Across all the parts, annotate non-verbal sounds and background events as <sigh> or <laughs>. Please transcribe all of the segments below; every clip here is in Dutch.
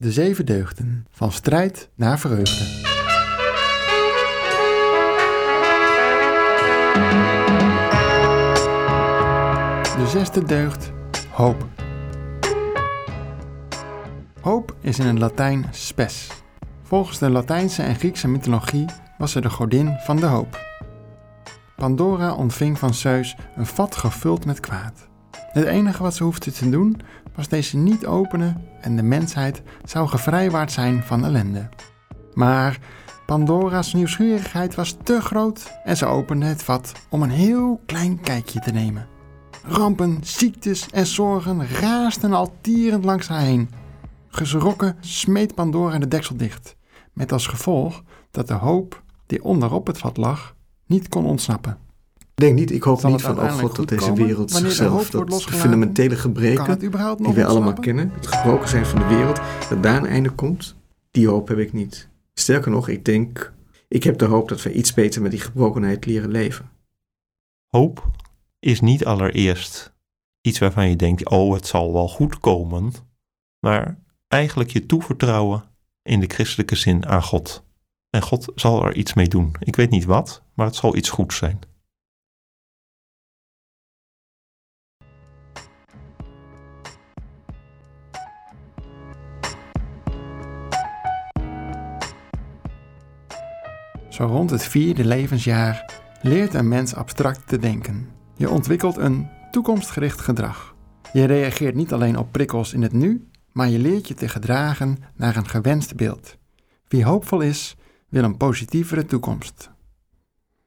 De zeven deugden, van strijd naar vreugde. De zesde deugd, hoop. Hoop is in het Latijn spes. Volgens de Latijnse en Griekse mythologie was ze de godin van de hoop. Pandora ontving van Zeus een vat gevuld met kwaad. Het enige wat ze hoefde te doen was deze niet openen en de mensheid zou gevrijwaard zijn van ellende. Maar Pandora's nieuwsgierigheid was te groot en ze opende het vat om een heel klein kijkje te nemen. Rampen, ziektes en zorgen raasden al tierend langs haar heen. Geschrokken smeet Pandora de deksel dicht, met als gevolg dat de hoop die onderop het vat lag niet kon ontsnappen. Ik denk niet, ik hoop niet van, oh god, dat deze wereld zichzelf, dat de fundamentele gebreken die wij allemaal kennen, het gebroken zijn van de wereld, dat daar een einde komt, die hoop heb ik niet. Sterker nog, ik denk, ik heb de hoop dat we iets beter met die gebrokenheid leren leven. Hoop is niet allereerst iets waarvan je denkt, oh, het zal wel goed komen, maar eigenlijk je toevertrouwen in de christelijke zin aan God. En God zal er iets mee doen. Ik weet niet wat, maar het zal iets goeds zijn. Zo rond het vierde levensjaar leert een mens abstract te denken. Je ontwikkelt een toekomstgericht gedrag. Je reageert niet alleen op prikkels in het nu, maar je leert je te gedragen naar een gewenst beeld. Wie hoopvol is, wil een positievere toekomst.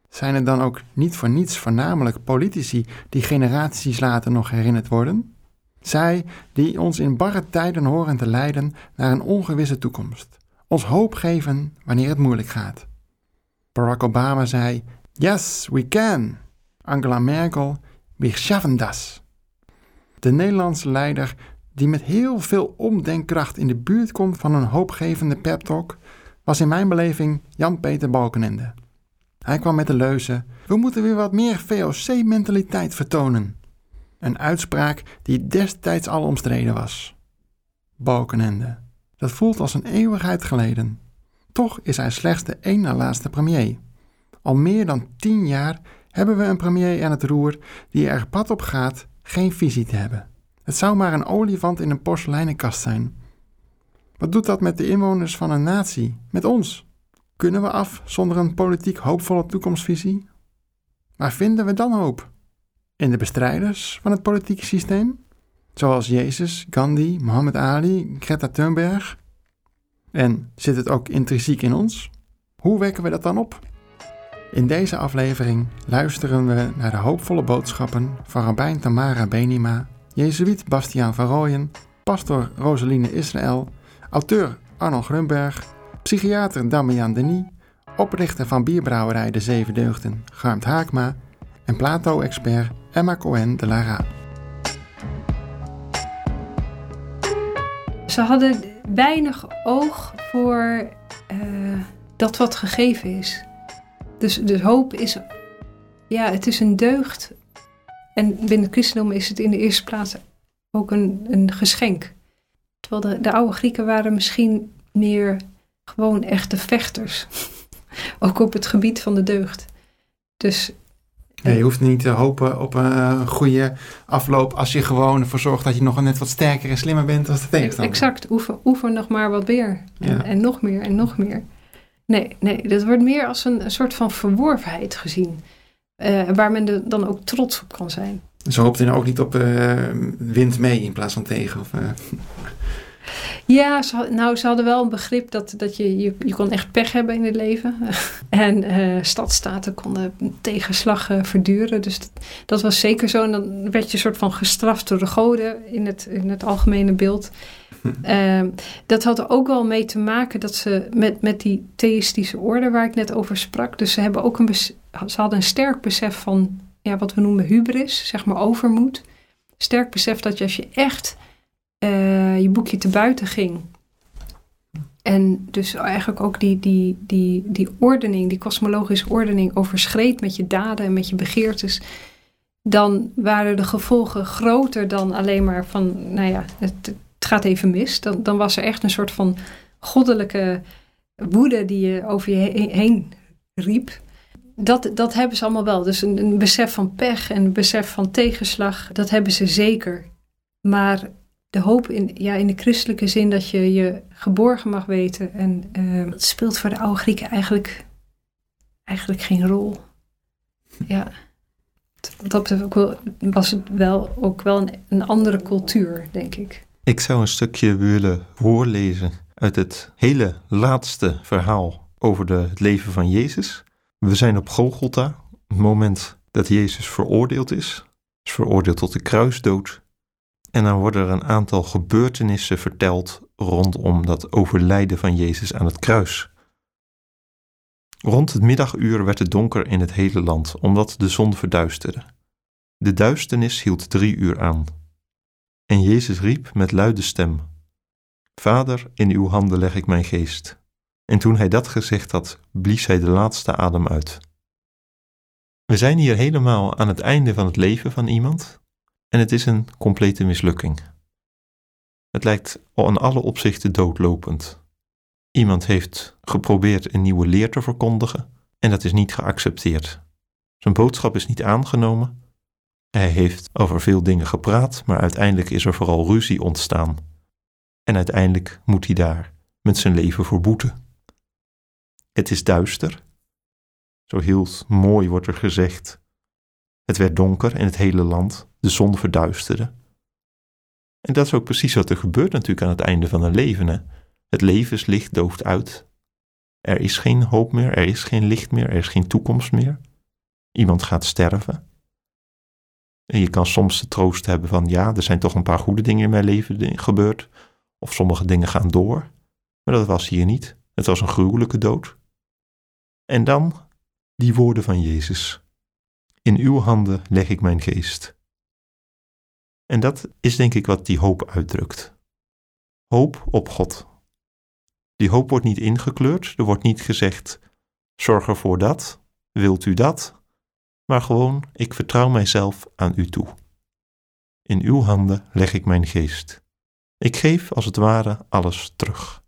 Zijn er dan ook niet voor niets voornamelijk politici die generaties later nog herinnerd worden? Zij die ons in barre tijden horen te leiden naar een ongewisse toekomst, ons hoop geven wanneer het moeilijk gaat. Barack Obama zei: Yes, we can. Angela Merkel: Wir schaffen das. De Nederlandse leider die met heel veel omdenkkracht in de buurt komt van een hoopgevende pep talk, was in mijn beleving Jan-Peter Balkenende. Hij kwam met de leuze: We moeten weer wat meer VOC-mentaliteit vertonen. Een uitspraak die destijds al omstreden was. Balkenende. Dat voelt als een eeuwigheid geleden. Toch is hij slechts de één na laatste premier. Al meer dan tien jaar hebben we een premier aan het roer die er pad op gaat geen visie te hebben. Het zou maar een olifant in een porseleinenkast zijn. Wat doet dat met de inwoners van een natie, met ons? Kunnen we af zonder een politiek hoopvolle toekomstvisie? Waar vinden we dan hoop? In de bestrijders van het politieke systeem? Zoals Jezus, Gandhi, Muhammad Ali, Greta Thunberg? En zit het ook intrinsiek in ons? Hoe wekken we dat dan op? In deze aflevering luisteren we naar de hoopvolle boodschappen van Rabijn Tamara Benima, Jezuïet Bastiaan van Rooyen, pastor Rosaline Israël, auteur Arnold Grunberg, psychiater Damian Denis, oprichter van bierbrouwerij De Zeven Deugden Garmt Haakma en Plato-expert Emma Cohen de Lara. Ze hadden weinig oog voor uh, dat wat gegeven is. Dus, dus hoop is, ja, het is een deugd. En binnen het christendom is het in de eerste plaats ook een, een geschenk. Terwijl de, de oude Grieken waren misschien meer gewoon echte vechters. <laughs> ook op het gebied van de deugd. Dus je hoeft niet te hopen op een goede afloop als je gewoon ervoor zorgt dat je nog net wat sterker en slimmer bent als de tegenstander. Exact, oefen, oefen nog maar wat meer. En, en, nog meer en nog meer. Nee, nee, dat wordt meer als een, soort van verworvenheid gezien. Uh, waar men dan ook trots op kan zijn. Ze hoopt er ook niet op uh, wind mee in plaats van tegen? Of, uh... Ja, ze, nou, ze hadden wel een begrip dat, dat je, je, je kon echt pech hebben in het leven. <laughs> en uh, stadstaten konden tegenslag uh, verduren. Dus dat, dat, was zeker zo. En dan werd je soort van gestraft door de goden in het, in het algemene beeld. uh, <laughs> dat had er ook wel mee te maken dat ze met, met die theïstische orde waar ik net over sprak. Dus ze, hebben ook een ze hadden een sterk besef van ja, wat we noemen hubris, zeg maar overmoed. Sterk besef dat je als je echt uh, je boekje te buiten ging. En dus eigenlijk ook die, die, die, die ordening, die kosmologische ordening overschreed met je daden en met je begeertes. Dan waren de gevolgen groter dan alleen maar van, nou ja, het, het gaat even mis. Dan, dan was er echt een soort van goddelijke woede die je over je heen riep. Dat, dat hebben ze allemaal wel. Dus een, een besef van pech en een besef van tegenslag, dat hebben ze zeker. Maar de hoop in, ja, in de christelijke zin dat je je geborgen mag weten. En dat speelt voor de oude Grieken eigenlijk, eigenlijk geen rol. Ja. Dat was het wel ook wel een, een andere cultuur, denk ik. Ik zou een stukje willen voorlezen uit het hele laatste verhaal over de, het leven van Jezus. We zijn op Golgotha, het moment dat Jezus veroordeeld is. Is veroordeeld tot de kruisdood. En dan worden er een aantal gebeurtenissen verteld rondom dat overlijden van Jezus aan het kruis. Rond het middaguur werd het donker in het hele land, omdat de zon verduisterde. De duisternis hield drie uur aan. En Jezus riep met luide stem: Vader, in uw handen leg ik mijn geest. En toen hij dat gezegd had, blies hij de laatste adem uit. We zijn hier helemaal aan het einde van het leven van iemand en het is een complete mislukking. Het lijkt in alle opzichten doodlopend. Iemand heeft geprobeerd een nieuwe leer te verkondigen en dat is niet geaccepteerd. Zijn boodschap is niet aangenomen. Hij heeft over veel dingen gepraat, maar uiteindelijk is er vooral ruzie ontstaan. En uiteindelijk moet hij daar met zijn leven voor boeten. Het is duister. Zo heel mooi wordt er gezegd. Het werd donker in het hele land, de zon verduisterde. En dat is ook precies wat er gebeurt natuurlijk aan het einde van een leven. Hè? Het levenslicht dooft uit. Er is geen hoop meer, er is geen licht meer, er is geen toekomst meer. Iemand gaat sterven. En je kan soms de troost hebben van ja, er zijn toch een paar goede dingen in mijn leven gebeurd. Of sommige dingen gaan door. Maar dat was hier niet. Het was een gruwelijke dood. En dan die woorden van Jezus. In uw handen leg ik mijn geest. En dat is denk ik wat die hoop uitdrukt. Hoop op God. Die hoop wordt niet ingekleurd, er wordt niet gezegd: zorg ervoor dat, wilt u dat, maar gewoon: ik vertrouw mijzelf aan u toe. In uw handen leg ik mijn geest. Ik geef als het ware alles terug.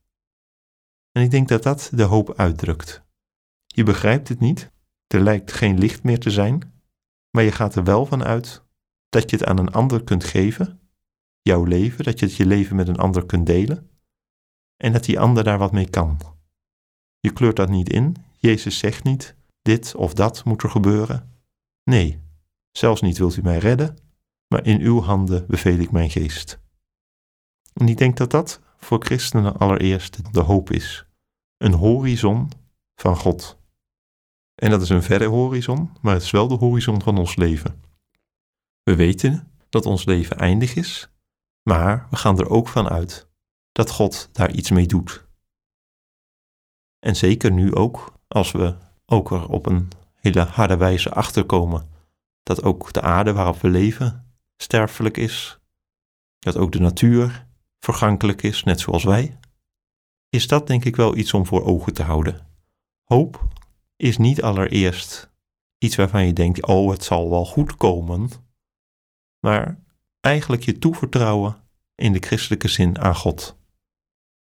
En ik denk dat dat de hoop uitdrukt. Je begrijpt het niet, er lijkt geen licht meer te zijn, maar je gaat er wel van uit dat je het aan een ander kunt geven, jouw leven, dat je het je leven met een ander kunt delen, en dat die ander daar wat mee kan. Je kleurt dat niet in, Jezus zegt niet, dit of dat moet er gebeuren. Nee, zelfs niet wilt u mij redden, maar in uw handen beveel ik mijn geest. En ik denk dat dat voor christenen allereerst de hoop is. Een horizon van God. En dat is een verre horizon, maar het is wel de horizon van ons leven. We weten dat ons leven eindig is, maar we gaan er ook van uit dat God daar iets mee doet. En zeker nu ook, als we ook er op een hele harde wijze achterkomen dat ook de aarde waarop we leven sterfelijk is, dat ook de natuur vergankelijk is, net zoals wij, is dat denk ik wel iets om voor ogen te houden. Hoop is niet allereerst iets waarvan je denkt, oh het zal wel goed komen, maar eigenlijk je toevertrouwen in de christelijke zin aan God.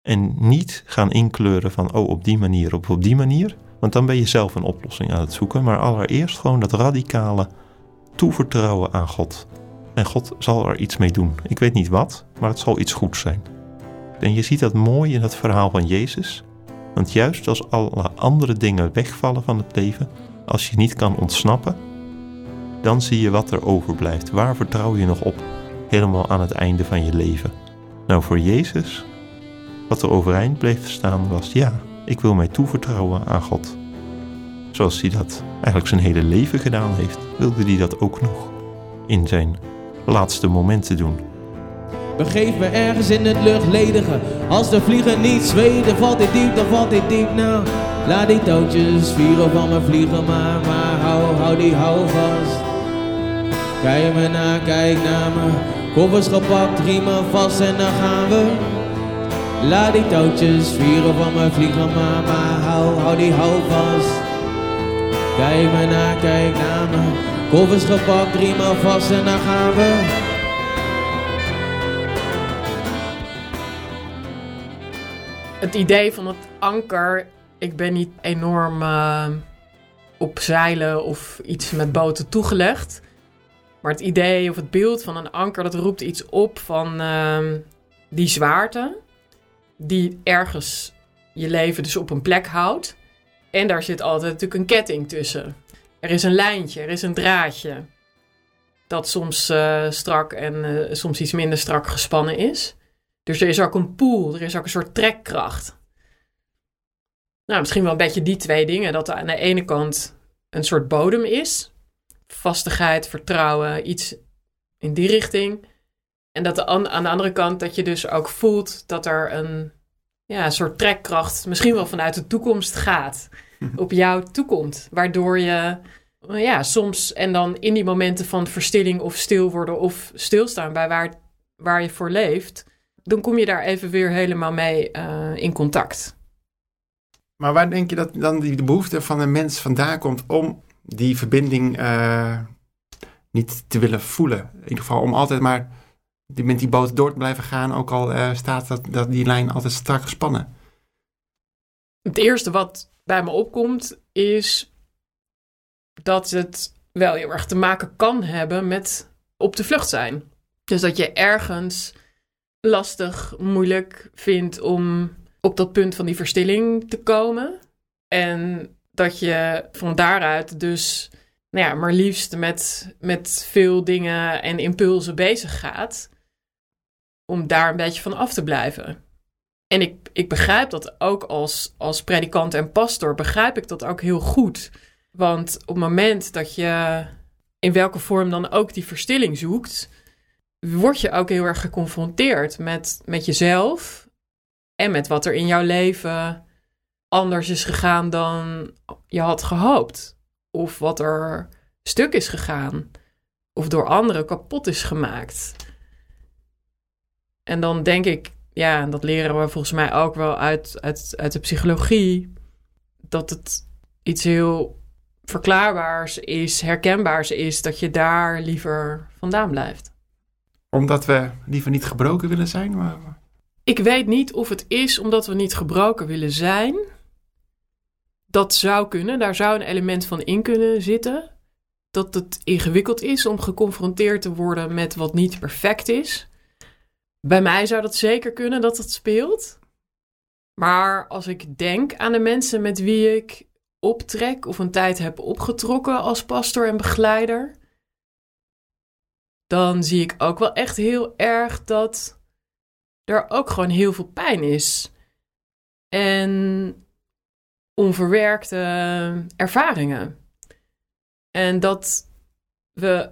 En niet gaan inkleuren van, oh op die manier of op die manier, want dan ben je zelf een oplossing aan het zoeken, maar allereerst gewoon dat radicale toevertrouwen aan God. En God zal er iets mee doen. Ik weet niet wat, maar het zal iets goeds zijn. En je ziet dat mooi in het verhaal van Jezus. Want juist als alle andere dingen wegvallen van het leven, als je niet kan ontsnappen, dan zie je wat er overblijft. Waar vertrouw je nog op? Helemaal aan het einde van je leven. Nou, voor Jezus, wat er overeind bleef staan was: ja, ik wil mij toevertrouwen aan God. Zoals hij dat eigenlijk zijn hele leven gedaan heeft, wilde hij dat ook nog in zijn laatste momenten doen. Begeef me ergens in het luchtledige. Als de vliegen niet zweten, valt dit diep, dan valt dit diep nou. Laat die touwtjes vieren van me vliegen, maar, maar hou, hou die hou vast. Kijk me na, kijk naar me. Koffers gepakt, riemen vast en dan gaan we. Laat die touwtjes vieren van me vliegen, maar, maar hou, hou die hou vast. Kijk me na, kijk naar me. Koffers gepakt, riemen vast en dan gaan we. Het idee van het anker, ik ben niet enorm uh, op zeilen of iets met boten toegelegd. Maar het idee of het beeld van een anker, dat roept iets op van uh, die zwaarte. Die ergens je leven dus op een plek houdt. En daar zit altijd natuurlijk een ketting tussen. Er is een lijntje, er is een draadje. Dat soms uh, strak en uh, soms iets minder strak gespannen is. Dus er is ook een pool, er is ook een soort trekkracht. Nou, misschien wel een beetje die twee dingen. Dat er aan de ene kant een soort bodem is. Vastigheid, vertrouwen, iets in die richting. En dat de aan de andere kant dat je dus ook voelt dat er een, ja, een soort trekkracht, misschien wel vanuit de toekomst gaat, <laughs> op jou toekomt. Waardoor je ja, soms en dan in die momenten van verstilling of stil worden of stilstaan bij waar, waar je voor leeft, dan kom je daar even weer helemaal mee uh, in contact. Maar waar denk je dat dan die de behoefte van een mens vandaan komt om die verbinding uh, niet te willen voelen? In ieder geval om altijd maar met die boot door te blijven gaan, ook al uh, staat dat, dat die lijn altijd strak gespannen. Het eerste wat bij me opkomt is dat het wel heel erg te maken kan hebben met op de vlucht zijn. Dus dat je ergens lastig, moeilijk vindt om op dat punt van die verstilling te komen. En dat je van daaruit dus, nou ja, maar liefst met, met veel dingen en impulsen bezig gaat. Om daar een beetje van af te blijven. En ik, ik begrijp dat ook als, als predikant en pastor, begrijp ik dat ook heel goed. Want op het moment dat je in welke vorm dan ook die verstilling zoekt, word je ook heel erg geconfronteerd met, met jezelf en met wat er in jouw leven anders is gegaan dan je had gehoopt. Of wat er stuk is gegaan. Of door anderen kapot is gemaakt. En dan denk ik, ja, en dat leren we volgens mij ook wel uit, uit, uit de psychologie, dat het iets heel verklaarbaars is, herkenbaars is, dat je daar liever vandaan blijft. Omdat we liever niet gebroken willen zijn? Maar... Ik weet niet of het is omdat we niet gebroken willen zijn. Dat zou kunnen, daar zou een element van in kunnen zitten. Dat het ingewikkeld is om geconfronteerd te worden met wat niet perfect is. Bij mij zou dat zeker kunnen dat het speelt. Maar als ik denk aan de mensen met wie ik optrek of een tijd heb opgetrokken als pastor en begeleider, dan zie ik ook wel echt heel erg dat er ook gewoon heel veel pijn is. En onverwerkte ervaringen. En dat we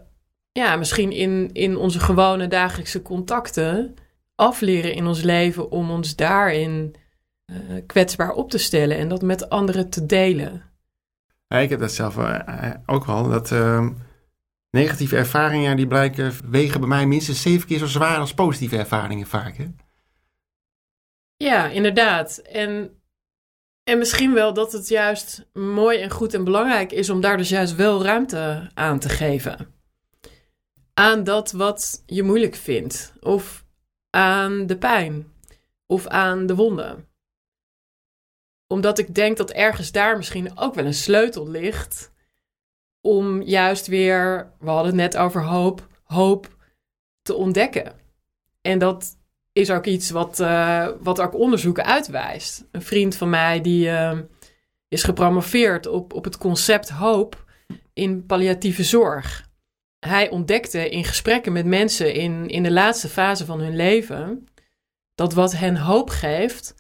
ja, misschien in, in onze gewone dagelijkse contacten afleren in ons leven om ons daarin uh, kwetsbaar op te stellen en dat met anderen te delen. Ik heb dat zelf uh, ook wel. Dat uh, negatieve ervaringen die blijken wegen bij mij minstens zeven keer zo zwaar als positieve ervaringen vaak. Hè? Ja, inderdaad. En, en misschien wel dat het juist mooi en goed en belangrijk is om daar dus juist wel ruimte aan te geven. Aan dat wat je moeilijk vindt. Of aan de pijn. Of aan de wonden omdat ik denk dat ergens daar misschien ook wel een sleutel ligt. Om juist weer, we hadden het net over hoop, hoop te ontdekken. En dat is ook iets wat, uh, wat ook onderzoek uitwijst. Een vriend van mij die uh, is gepromoveerd op, op het concept hoop in palliatieve zorg. Hij ontdekte in gesprekken met mensen in, in de laatste fase van hun leven dat wat hen hoop geeft,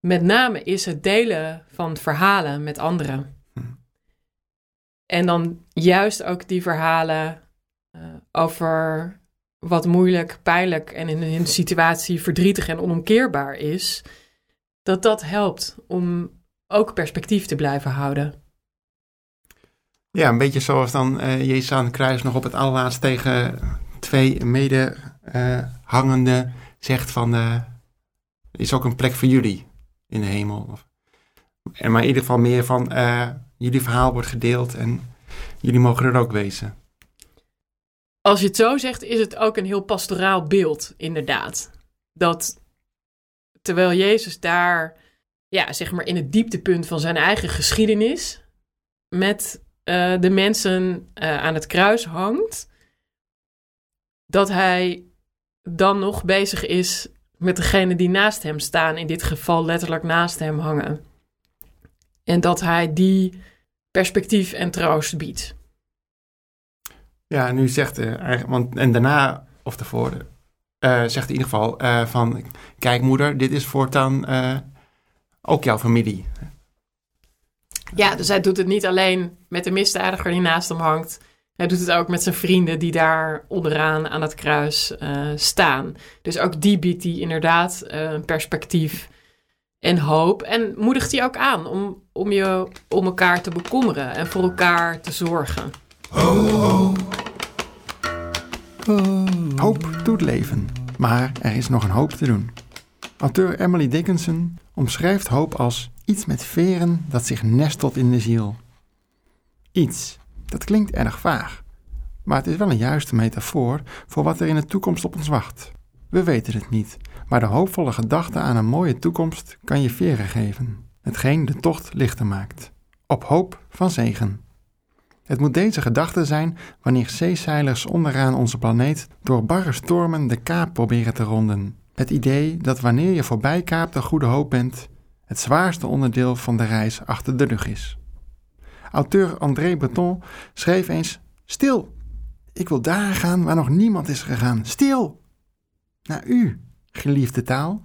met name is het delen van verhalen met anderen. En dan juist ook die verhalen uh, over wat moeilijk, pijnlijk en in een situatie verdrietig en onomkeerbaar is, dat dat helpt om ook perspectief te blijven houden. Ja, een beetje zoals dan uh, Jezus aan het kruis nog op het allerlaatst tegen twee medehangenden uh, zegt van, is ook een plek voor jullie in de hemel. En maar in ieder geval meer van, jullie verhaal wordt gedeeld en jullie mogen er ook wezen. Als je het zo zegt, is het ook een heel pastoraal beeld, inderdaad. Dat terwijl Jezus daar, ja, zeg maar in het dieptepunt van zijn eigen geschiedenis met uh, de mensen uh, aan het kruis hangt, dat hij dan nog bezig is met degene die naast hem staan, in dit geval letterlijk naast hem hangen. En dat hij die perspectief en troost biedt. Ja, nu zegt hij, want en daarna of tevoren, uh, zegt hij in ieder geval uh, van, kijk moeder, dit is voortaan uh, ook jouw familie. Ja, dus hij doet het niet alleen met de misdadiger die naast hem hangt. Hij doet het ook met zijn vrienden die daar onderaan aan het kruis staan. Dus ook die biedt hij inderdaad een perspectief en hoop. En moedigt hij ook aan om, om je om elkaar te bekommeren en voor elkaar te zorgen. Ho, ho. Hoop doet leven, maar er is nog een hoop te doen. Auteur Emily Dickinson omschrijft hoop als iets met veren dat zich nestelt in de ziel. Iets, dat klinkt erg vaag, maar het is wel een juiste metafoor voor wat er in de toekomst op ons wacht. We weten het niet, maar de hoopvolle gedachte aan een mooie toekomst kan je veren geven, hetgeen de tocht lichter maakt. Op hoop van zegen. Het moet deze gedachte zijn wanneer zeezeilers onderaan onze planeet door barre stormen de kaap proberen te ronden. Het idee dat wanneer je voorbij kaapt de goede hoop bent, het zwaarste onderdeel van de reis achter de rug is. Auteur André Breton schreef eens: Stil! Ik wil daar gaan waar nog niemand is gegaan. Stil! Naar u, geliefde taal.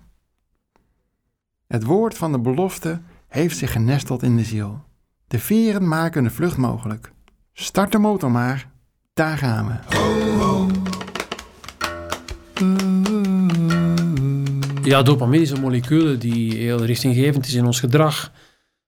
Het woord van de belofte heeft zich genesteld in de ziel. De veren maken de vlucht mogelijk. Start de motor maar. Daar gaan we. Ja, dopamine is een molecuul die heel richtinggevend is in ons gedrag.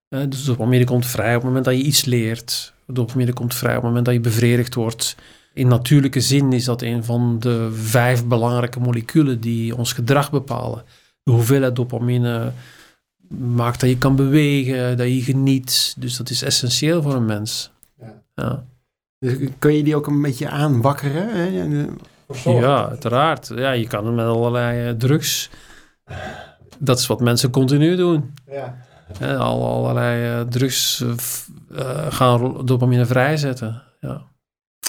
Dus dopamine komt vrij op het moment dat je iets leert. Dopamine komt vrij op het moment dat je bevredigd wordt. In natuurlijke zin is dat een van de vijf belangrijke moleculen die ons gedrag bepalen. De hoeveelheid dopamine maakt dat je kan bewegen, dat je geniet. Dus dat is essentieel voor een mens. Ja. Dus kun je die ook een beetje aanwakkeren? Hè? Ja, uiteraard. Ja, je kan het met allerlei uh, drugs. Dat is wat mensen continu doen. Ja. al, allerlei uh, drugs uh, gaan dopamine vrijzetten. Ja.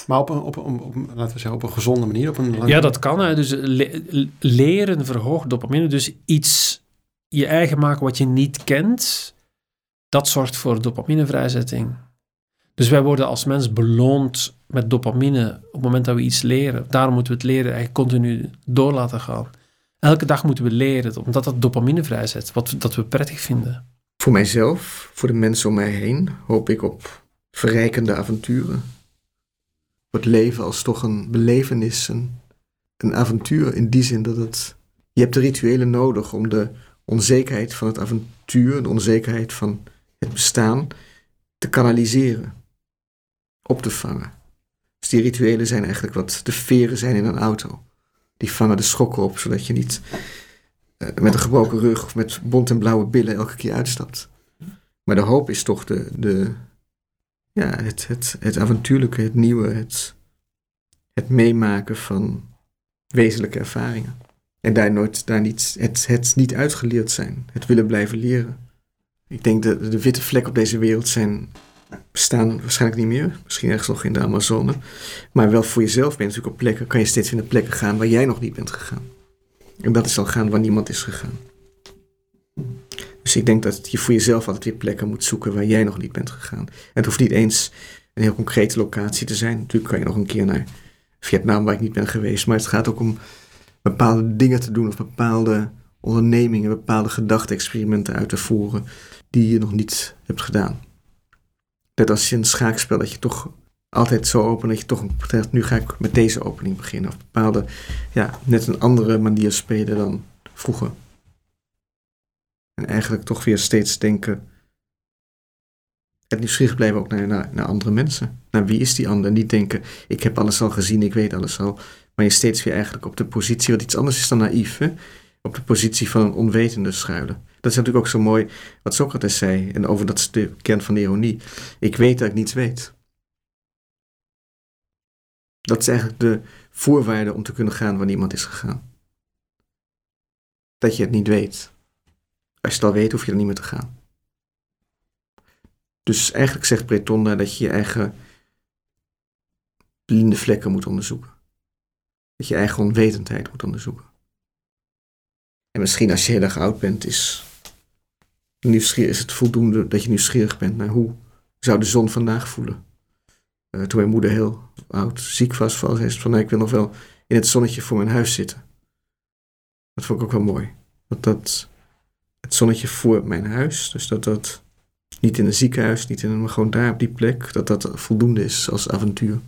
Maar op een, op, een, op, laten we zeggen, op een gezonde manier? Op een Ja, dat kan. Hè. Dus le leren verhoogt dopamine. Dus iets je eigen maken wat je niet kent, dat zorgt voor dopaminevrijzetting. Dus wij worden als mens beloond met dopamine op het moment dat we iets leren. Daarom moeten we het leren eigenlijk continu door laten gaan. Elke dag moeten we leren, omdat dat dopamine vrijzet, wat dat we prettig vinden. Voor mijzelf, voor de mensen om mij heen, hoop ik op verrijkende avonturen. Het leven als toch een belevenis, een, een avontuur in die zin dat het... Je hebt de rituelen nodig om de onzekerheid van het avontuur, de onzekerheid van het bestaan, te kanaliseren op te vangen. Dus die rituelen zijn eigenlijk wat de veren zijn in een auto. Die vangen de schokken op, zodat je niet uh, met een gebroken rug of met bont en blauwe billen elke keer uitstapt. Maar de hoop is toch de, de, ja, het, het, het avontuurlijke, het nieuwe, het, het meemaken van wezenlijke ervaringen. En daar nooit, daar niet, het, het niet uitgeleerd zijn, het willen blijven leren. Ik denk dat de witte vlek op deze wereld zijn bestaan waarschijnlijk niet meer. Misschien ergens nog in de Amazone. Maar wel voor jezelf ben natuurlijk op plekken. Kan je steeds weer naar plekken gaan waar jij nog niet bent gegaan. En dat is al gaan waar niemand is gegaan. Dus ik denk dat je voor jezelf altijd weer plekken moet zoeken waar jij nog niet bent gegaan. Het hoeft niet eens een heel concrete locatie te zijn. Natuurlijk kan je nog een keer naar Vietnam waar ik niet ben geweest. Maar het gaat ook om bepaalde dingen te doen of bepaalde ondernemingen, bepaalde gedachte-experimenten uit te voeren die je nog niet hebt gedaan. Net als je een schaakspel, dat je toch altijd zo open dat je toch nu ga ik met deze opening beginnen. Of bepaalde, ja, net een andere manier spelen dan vroeger. En eigenlijk toch weer steeds denken, het nieuwsgierig blijven ook naar, naar, naar andere mensen. Naar wie is die ander? Niet denken, ik heb alles al gezien, ik weet alles al. Maar je steeds weer eigenlijk op de positie, wat iets anders is dan naïef, op de positie van een onwetende schuilen. Dat is natuurlijk ook zo mooi wat Socrates zei. En over dat is de kern van de ironie. Ik weet dat ik niets weet. Dat is eigenlijk de voorwaarde om te kunnen gaan waar niemand is gegaan. Dat je het niet weet. Als je het al weet, hoef je er niet meer te gaan. Dus eigenlijk zegt Bretonda dat je je eigen blinde vlekken moet onderzoeken. Dat je eigen onwetendheid moet onderzoeken. En misschien als je heel erg oud bent, is, is het voldoende dat je nieuwsgierig bent naar hoe zou de zon vandaag voelen. Uh, toen mijn moeder heel oud ziek was, zei ze van nou, ik wil nog wel in het zonnetje voor mijn huis zitten. Dat vond ik ook wel mooi. Dat dat het zonnetje voor mijn huis, dus dat dat niet in een ziekenhuis, niet in een, gewoon daar op die plek, dat dat voldoende is als avontuur.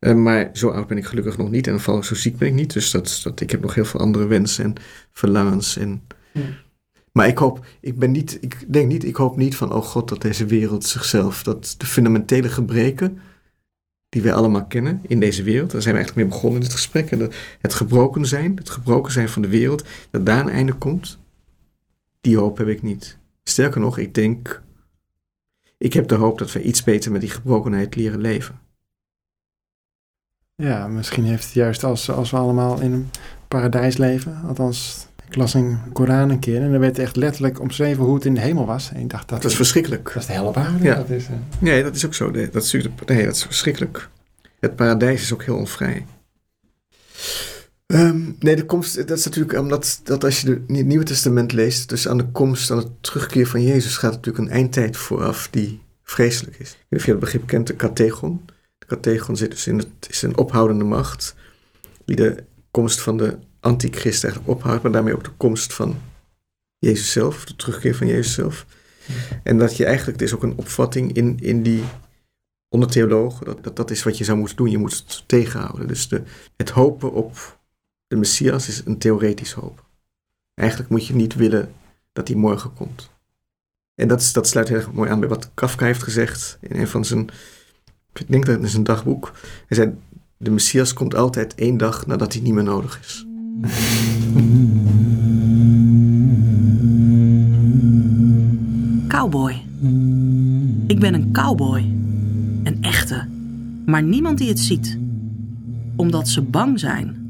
Uh, maar zo oud ben ik gelukkig nog niet en val zo ziek ben ik niet. Dus dat, dat, ik heb nog heel veel andere wensen en verlangens. En, Maar ik hoop, ik ben niet, ik denk niet, ik hoop niet van, oh god, dat deze wereld zichzelf, dat de fundamentele gebreken die wij allemaal kennen in deze wereld, daar zijn we eigenlijk mee begonnen in dit gesprek, en dat het gebroken zijn, het gebroken zijn van de wereld, dat daar een einde komt, die hoop heb ik niet. Sterker nog, ik denk, ik heb de hoop dat we iets beter met die gebrokenheid leren leven. Ja, misschien heeft het juist als, als we allemaal in een paradijs leven, althans, ik las een Koran een keer en er werd echt letterlijk omschreven hoe het in de hemel was. En ik dacht dat... Dat is verschrikkelijk. Dat is de hele. Ja. Dat is, uh... Nee, dat is ook zo. Nee dat, is, nee, dat is verschrikkelijk. Het paradijs is ook heel onvrij. Um, nee, de komst, dat is natuurlijk omdat dat als je het Nieuwe Testament leest, dus aan de komst, aan het terugkeer van Jezus, gaat natuurlijk een eindtijd vooraf die vreselijk is. Ik weet niet of je het begrip kent, de kategon. De kategon zit dus in het, is een ophoudende macht, die de komst van de antichrist eigenlijk ophoudt, maar daarmee ook de komst van Jezus zelf, de terugkeer van Jezus zelf. En dat je eigenlijk, het is ook een opvatting in, in die, onder theologen, dat, dat dat is wat je zou moeten doen, je moet het tegenhouden. Dus de, het hopen op de Messias is een theoretisch hoop. Eigenlijk moet je niet willen dat hij morgen komt. En dat sluit heel erg mooi aan bij wat Kafka heeft gezegd in een van zijn, ik denk dat het in zijn dagboek. Hij zei, de Messias komt altijd één dag nadat hij niet meer nodig is. Cowboy. Ik ben een cowboy. Een echte. Maar niemand die het ziet. Omdat ze bang zijn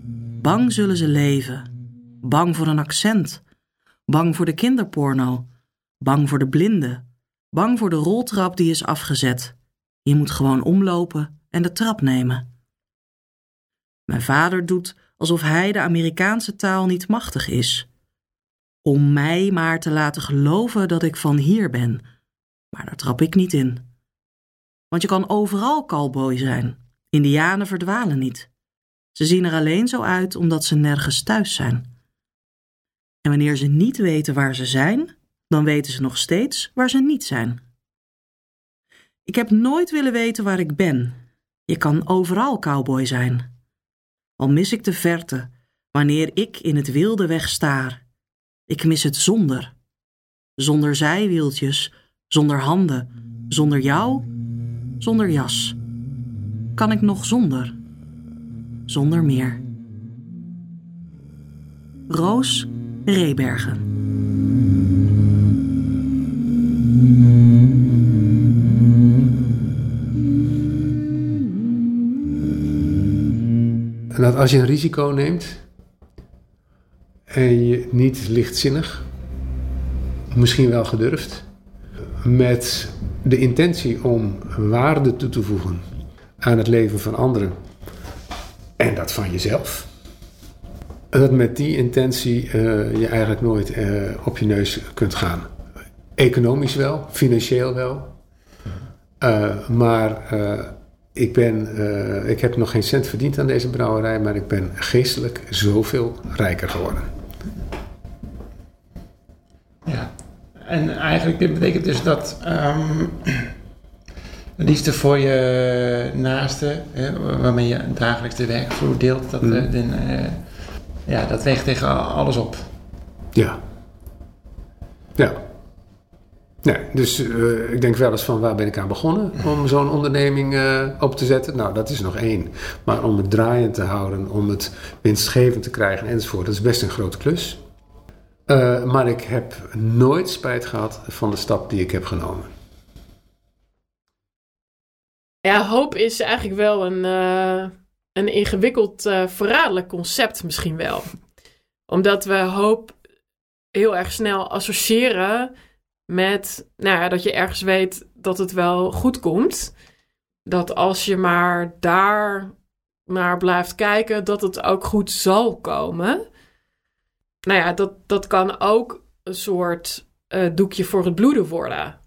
Bang zullen ze leven. Bang voor een accent. Bang voor de kinderporno. Bang voor de blinde. Bang voor de roltrap die is afgezet. Je moet gewoon omlopen en de trap nemen. Mijn vader doet alsof hij de Amerikaanse taal niet machtig is. Om mij maar te laten geloven dat ik van hier ben. Maar daar trap ik niet in. Want je kan overal cowboy zijn. Indianen verdwalen niet. Ze zien er alleen zo uit omdat ze nergens thuis zijn. En wanneer ze niet weten waar ze zijn, dan weten ze nog steeds waar ze niet zijn. Ik heb nooit willen weten waar ik ben. Je kan overal cowboy zijn. Al mis ik de verte, wanneer ik in het wilde weg staar. Ik mis het zonder. Zonder zijwieltjes, zonder handen, zonder jou, zonder jas. Kan ik nog zonder? Zonder meer. Roos Rebergen. En dat als je een risico neemt en je niet lichtzinnig, misschien wel gedurfd, met de intentie om waarde toe te voegen aan het leven van anderen en dat van jezelf. En dat met die intentie uh, je eigenlijk nooit uh, op je neus kunt gaan. Economisch wel, financieel wel. Uh, maar ik, ben, ik heb nog geen cent verdiend aan deze brouwerij, maar ik ben geestelijk zoveel rijker geworden. Ja, en eigenlijk dit betekent dus dat um, liefde voor je naaste, hè, waarmee je dagelijks de werkvloer deelt, dat, mm. uh, ja, dat weegt tegen alles op. Ja. Ja. Nee, dus uh, ik denk wel eens van waar ben ik aan begonnen om zo'n onderneming uh, op te zetten. Nou, dat is nog één. Maar om het draaiend te houden, om het winstgevend te krijgen enzovoort, dat is best een grote klus. Uh, maar ik heb nooit spijt gehad van de stap die ik heb genomen. Ja, hoop is eigenlijk wel een, uh, een ingewikkeld uh, verraderlijk concept misschien wel. Omdat we hoop heel erg snel associëren met nou ja, dat je ergens weet dat het wel goed komt. Dat als je maar daar naar blijft kijken, dat het ook goed zal komen. Nou ja, dat, dat kan ook een soort uh, doekje voor het bloeden worden.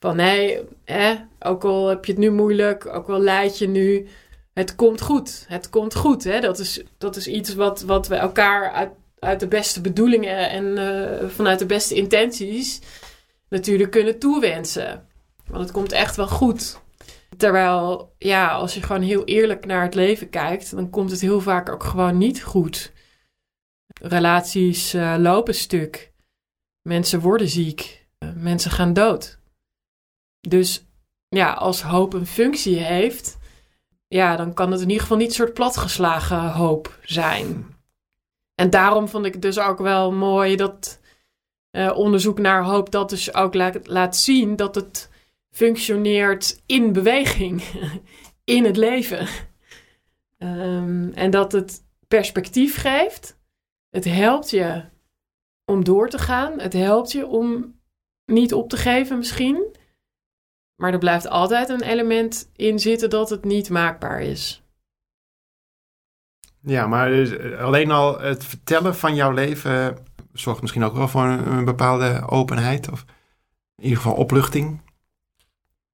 Van nee, hè, ook al heb je het nu moeilijk, ook al leid je nu, het komt goed. Het komt goed. Hè? Dat, is, dat is iets wat, wat we elkaar uit, uit de beste bedoelingen en uh, vanuit de beste intenties natuurlijk kunnen toewensen. Want het komt echt wel goed. Terwijl, ja, als je gewoon heel eerlijk naar het leven kijkt, dan komt het heel vaak ook gewoon niet goed. Relaties uh, lopen stuk. Mensen worden ziek. Mensen gaan dood. Dus ja, als hoop een functie heeft, ja, dan kan het in ieder geval niet een soort platgeslagen hoop zijn. En daarom vond ik dus ook wel mooi dat uh, onderzoek naar hoop dat dus ook laat, zien dat het functioneert in beweging, <laughs> in het leven. Um, en dat het perspectief geeft. Het helpt je om door te gaan. Het helpt je om niet op te geven misschien. Maar er blijft altijd een element in zitten dat het niet maakbaar is. Ja, maar dus, eh, alleen al het vertellen van jouw leven zorgt misschien ook wel voor een, bepaalde openheid. Of in ieder geval opluchting.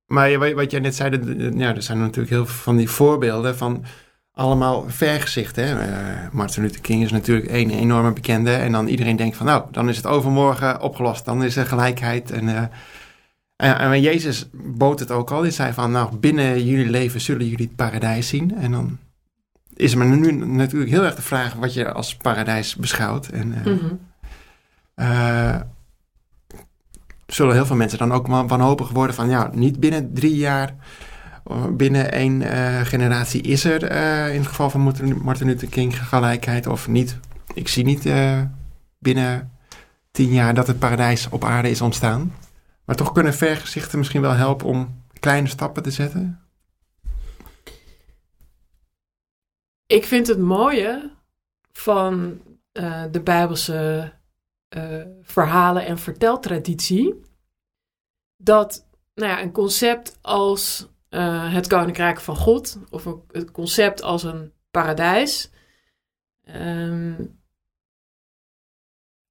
Maar wat jij net zei, ja, er zijn natuurlijk heel veel van die voorbeelden van allemaal vergezichten. Uh, Martin Luther King is natuurlijk een enorme bekende. En dan iedereen denkt van nou, dan is het overmorgen opgelost. Dan is er gelijkheid. En, en, Jezus bood het ook al. Hij zei van nou, binnen jullie leven zullen jullie het paradijs zien. En dan is er nu natuurlijk heel erg de vraag wat je als paradijs beschouwt. En, uh, zullen heel veel mensen dan ook wanhopig worden van ja, niet binnen drie jaar, binnen één uh, generatie is er in het geval van Martin Luther King gelijkheid of niet. Ik zie niet binnen tien jaar dat het paradijs op aarde is ontstaan. Maar toch kunnen vergezichten misschien wel helpen om kleine stappen te zetten? Ik vind het mooie van de Bijbelse uh, verhalen en verteltraditie. Dat nou ja, een concept als uh, het koninkrijk van God, of een, het concept als een paradijs, um,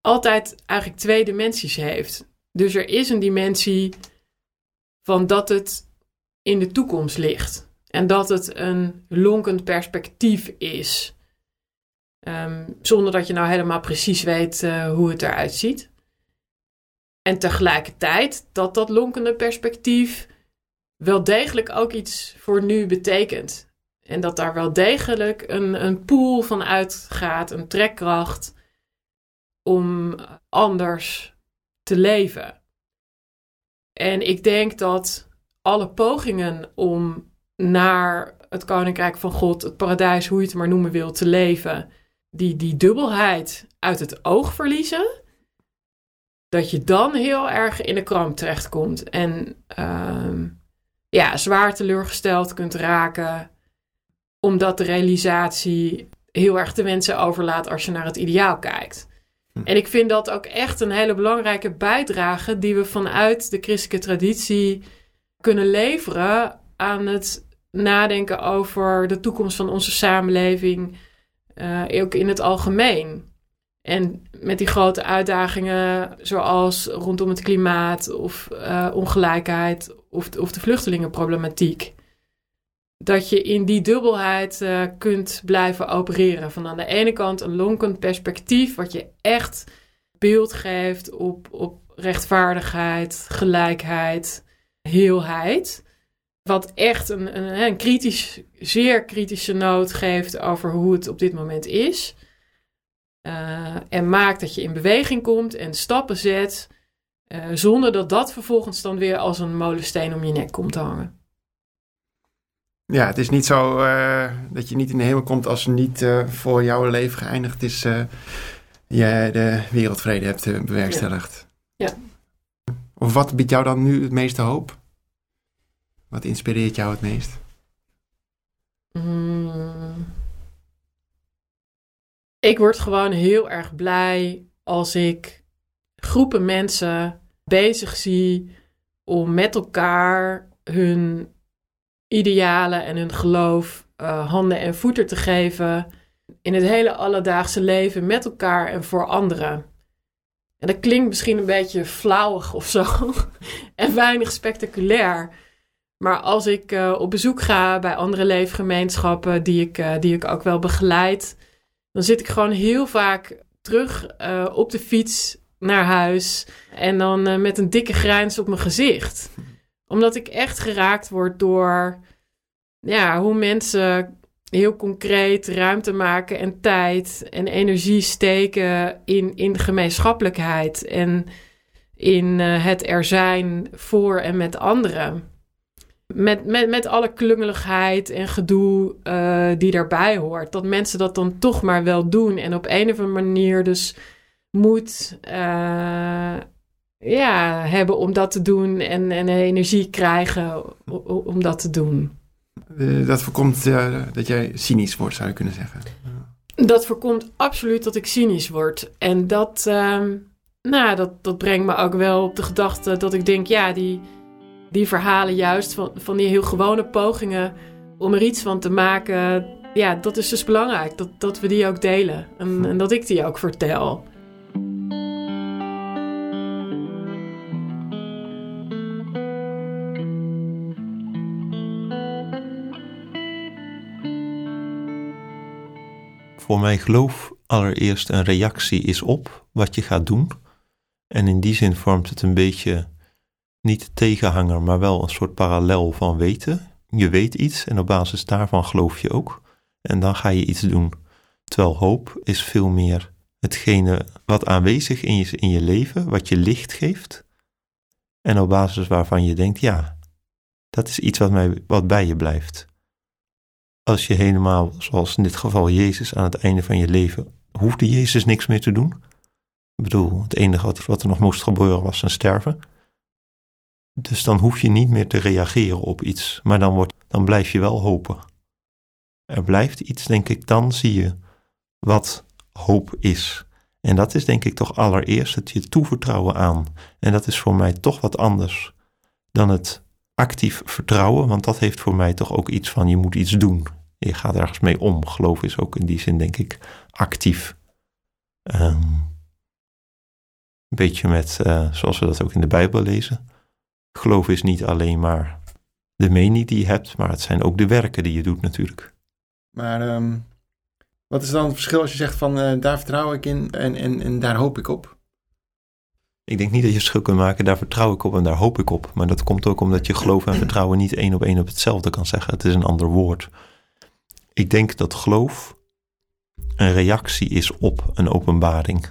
altijd eigenlijk twee dimensies heeft. Dus er is een dimensie van dat het in de toekomst ligt. En dat het een lonkend perspectief is. Ehm, zonder dat je nou helemaal precies weet uh, hoe het eruit ziet. En tegelijkertijd dat dat lonkende perspectief wel degelijk ook iets voor nu betekent. En dat daar wel degelijk een, een pool van uitgaat, een trekkracht om anders te leven. En ik denk dat alle pogingen om naar het koninkrijk van God, het paradijs, hoe je het maar noemen wil, te leven, die, die dubbelheid uit het oog verliezen, dat je dan heel erg in de kramp terechtkomt. En uh, ja, zwaar teleurgesteld kunt raken, omdat de realisatie heel erg de wensen overlaat als je naar het ideaal kijkt. Hm. En ik vind dat ook echt een hele belangrijke bijdrage die we vanuit de christelijke traditie kunnen leveren aan het nadenken over de toekomst van onze samenleving, uh, ook in het algemeen. En met die grote uitdagingen zoals rondom het klimaat of uh, ongelijkheid of de vluchtelingenproblematiek. Dat je in die dubbelheid uh, kunt blijven opereren. Van aan de ene kant een lonkend perspectief, wat je echt beeld geeft op, op rechtvaardigheid, gelijkheid, heelheid. Wat echt een, een, een kritisch, zeer kritische noot geeft over hoe het op dit moment is. Uh, en maakt dat je in beweging komt en stappen zet. Uh, zonder dat dat vervolgens dan weer als een molensteen om je nek komt te hangen. Ja, het is niet zo uh, dat je niet in de hemel komt als niet voor jouw leven geëindigd is. je de wereldvrede hebt bewerkstelligd. Ja. ja. Of wat biedt jou dan nu het meeste hoop? Wat inspireert jou het meest? Hmm. Ik word gewoon heel erg blij als ik groepen mensen bezig zie om met elkaar hun idealen en hun geloof uh, handen en voeten te geven in het hele alledaagse leven met elkaar en voor anderen. En dat klinkt misschien een beetje flauwig of zo <laughs> en weinig spectaculair. Maar als ik uh, op bezoek ga bij andere leefgemeenschappen die ik, uh, die ik ook wel begeleid, dan zit ik gewoon heel vaak terug op de fiets naar huis en dan met een dikke grijns op mijn gezicht. Omdat ik echt geraakt word door ja, hoe mensen heel concreet ruimte maken en tijd en energie steken in, in gemeenschappelijkheid en in uh, het er zijn voor en met anderen. Met, met, met alle klungeligheid en gedoe uh, die daarbij hoort. Dat mensen dat dan toch maar wel doen. En op een of andere manier dus moet uh, ja, hebben om dat te doen. En, en energie krijgen om dat te doen. Uh, dat voorkomt uh, dat jij cynisch wordt, zou je kunnen zeggen. Dat voorkomt absoluut dat ik cynisch word. En dat, uh, nou, dat, dat brengt me ook wel op de gedachte dat ik denk, ja, die, die verhalen juist van, van die heel gewone pogingen om er iets van te maken, ja, dat is dus belangrijk. Dat, dat we die ook delen en, en dat ik die ook vertel. Voor mij geloof allereerst een reactie is op wat je gaat doen. En in die zin vormt het een beetje niet tegenhanger, maar wel een soort parallel van weten. Je weet iets en op basis daarvan geloof je ook. En dan ga je iets doen. Terwijl hoop is veel meer hetgene wat aanwezig is in je leven, wat je licht geeft. En op basis waarvan je denkt, ja, dat is iets wat, mij, wat bij je blijft als je helemaal, zoals in dit geval Jezus, aan het einde van je leven, hoefde Jezus niks meer te doen? Ik bedoel, het enige wat, er nog moest gebeuren was zijn sterven. Dus dan hoef je niet meer te reageren op iets, maar dan, wordt, dan blijf je wel hopen. Er blijft iets, denk ik, dan zie je wat hoop is. En dat is denk ik toch allereerst het je toevertrouwen aan. En dat is voor mij toch wat anders dan het actief vertrouwen, want dat heeft voor mij toch ook iets van je moet iets doen. Je gaat ergens mee om. Geloof is ook in die zin, denk ik, actief. Um, een beetje met, uh, zoals we dat ook in de Bijbel lezen. Geloof is niet alleen maar de mening die je hebt, maar het zijn ook de werken die je doet natuurlijk. Maar um, wat is dan het verschil als je zegt van uh, daar vertrouw ik in en, en, en daar hoop ik op? Ik denk niet dat je verschil kunt maken, daar vertrouw ik op en daar hoop ik op. Maar dat komt ook omdat je geloof en vertrouwen niet één op één op hetzelfde kan zeggen. Het is een ander woord. Ik denk dat geloof een reactie is op een openbaring.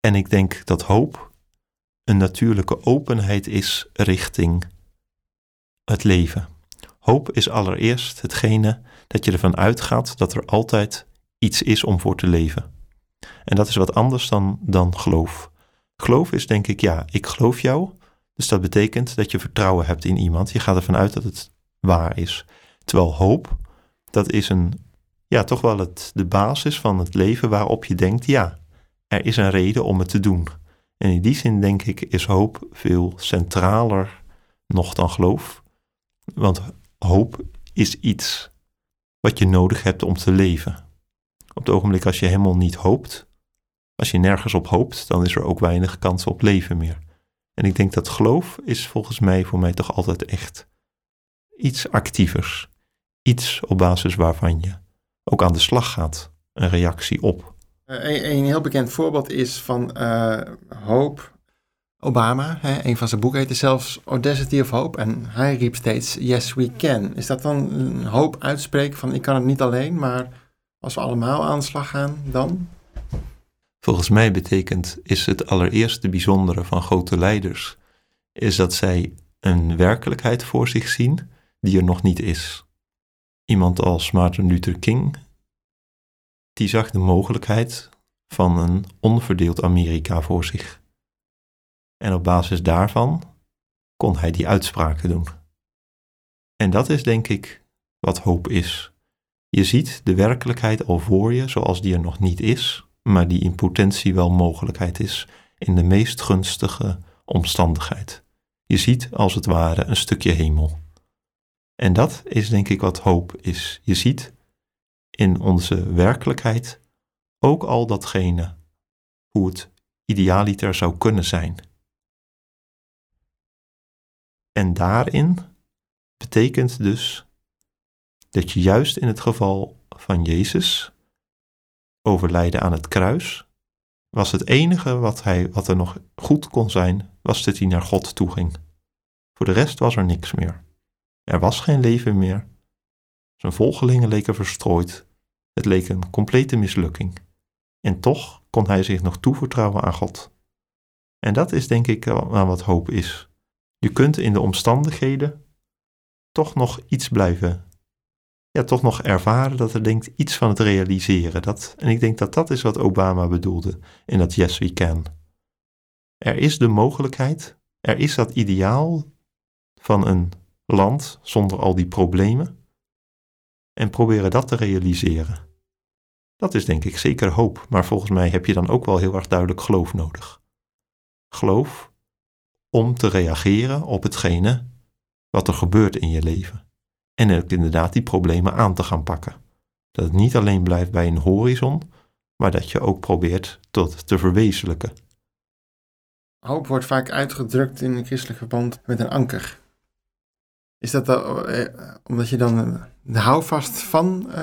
En ik denk dat hoop een natuurlijke openheid is richting het leven. Hoop is allereerst hetgene dat je ervan uitgaat dat er altijd iets is om voor te leven. En dat is wat anders dan, dan geloof. Geloof is denk ik, ja, ik geloof jou. Dus dat betekent dat je vertrouwen hebt in iemand. Je gaat ervan uit dat het waar is. Terwijl hoop, dat is een, ja, toch wel het, de basis van het leven waarop je denkt, ja, er is een reden om het te doen. En in die zin denk ik is hoop veel centraler nog dan geloof. Want hoop is iets wat je nodig hebt om te leven. Op het ogenblik als je helemaal niet hoopt, als je nergens op hoopt, dan is er ook weinig kans op leven meer. En ik denk dat geloof is volgens mij voor mij toch altijd echt iets actievers. Iets op basis waarvan je ook aan de slag gaat. Een reactie op. Uh, een, heel bekend voorbeeld is van uh, hoop. Obama, hè, een van zijn boeken heette zelfs Audacity of Hope. En hij riep steeds Yes, we can. Is dat dan een hoop uitspreken van ik kan het niet alleen, maar als we allemaal aan de slag gaan, dan? Volgens mij betekent, is het allereerste bijzondere van grote leiders, is dat zij een werkelijkheid voor zich zien die er nog niet is. Iemand als Martin Luther King, die zag de mogelijkheid van een onverdeeld Amerika voor zich. En op basis daarvan kon hij die uitspraken doen. En dat is denk ik wat hoop is. Je ziet de werkelijkheid al voor je zoals die er nog niet is, maar die in potentie wel mogelijkheid is in de meest gunstige omstandigheid. Je ziet als het ware een stukje hemel. En dat is denk ik wat hoop is. Je ziet in onze werkelijkheid ook al datgene hoe het idealiter zou kunnen zijn. En daarin betekent dus dat je juist in het geval van Jezus overlijden aan het kruis, was het enige wat, hij, wat er nog goed kon zijn, was dat hij naar God toe ging. Voor de rest was er niks meer. Er was geen leven meer. Zijn volgelingen leken verstrooid. Het leek een complete mislukking. En toch kon hij zich nog toevertrouwen aan God. En dat is denk ik aan wat hoop is. Je kunt in de omstandigheden toch nog iets blijven. Ja, toch nog ervaren dat er denkt iets van het realiseren. Dat, en ik denk dat dat is wat Obama bedoelde in dat Yes We Can. Er is de mogelijkheid, er is dat ideaal van een land zonder al die problemen. En proberen dat te realiseren. Dat is denk ik zeker hoop, maar volgens mij heb je dan ook wel heel erg duidelijk geloof nodig. Geloof om te reageren op hetgene wat er gebeurt in je leven. En ook inderdaad die problemen aan te gaan pakken. Dat het niet alleen blijft bij een horizon, maar dat je ook probeert tot te verwezenlijken. Hoop wordt vaak uitgedrukt in een christelijk verband met een anker. Is dat eh, omdat je dan de houvast van uh,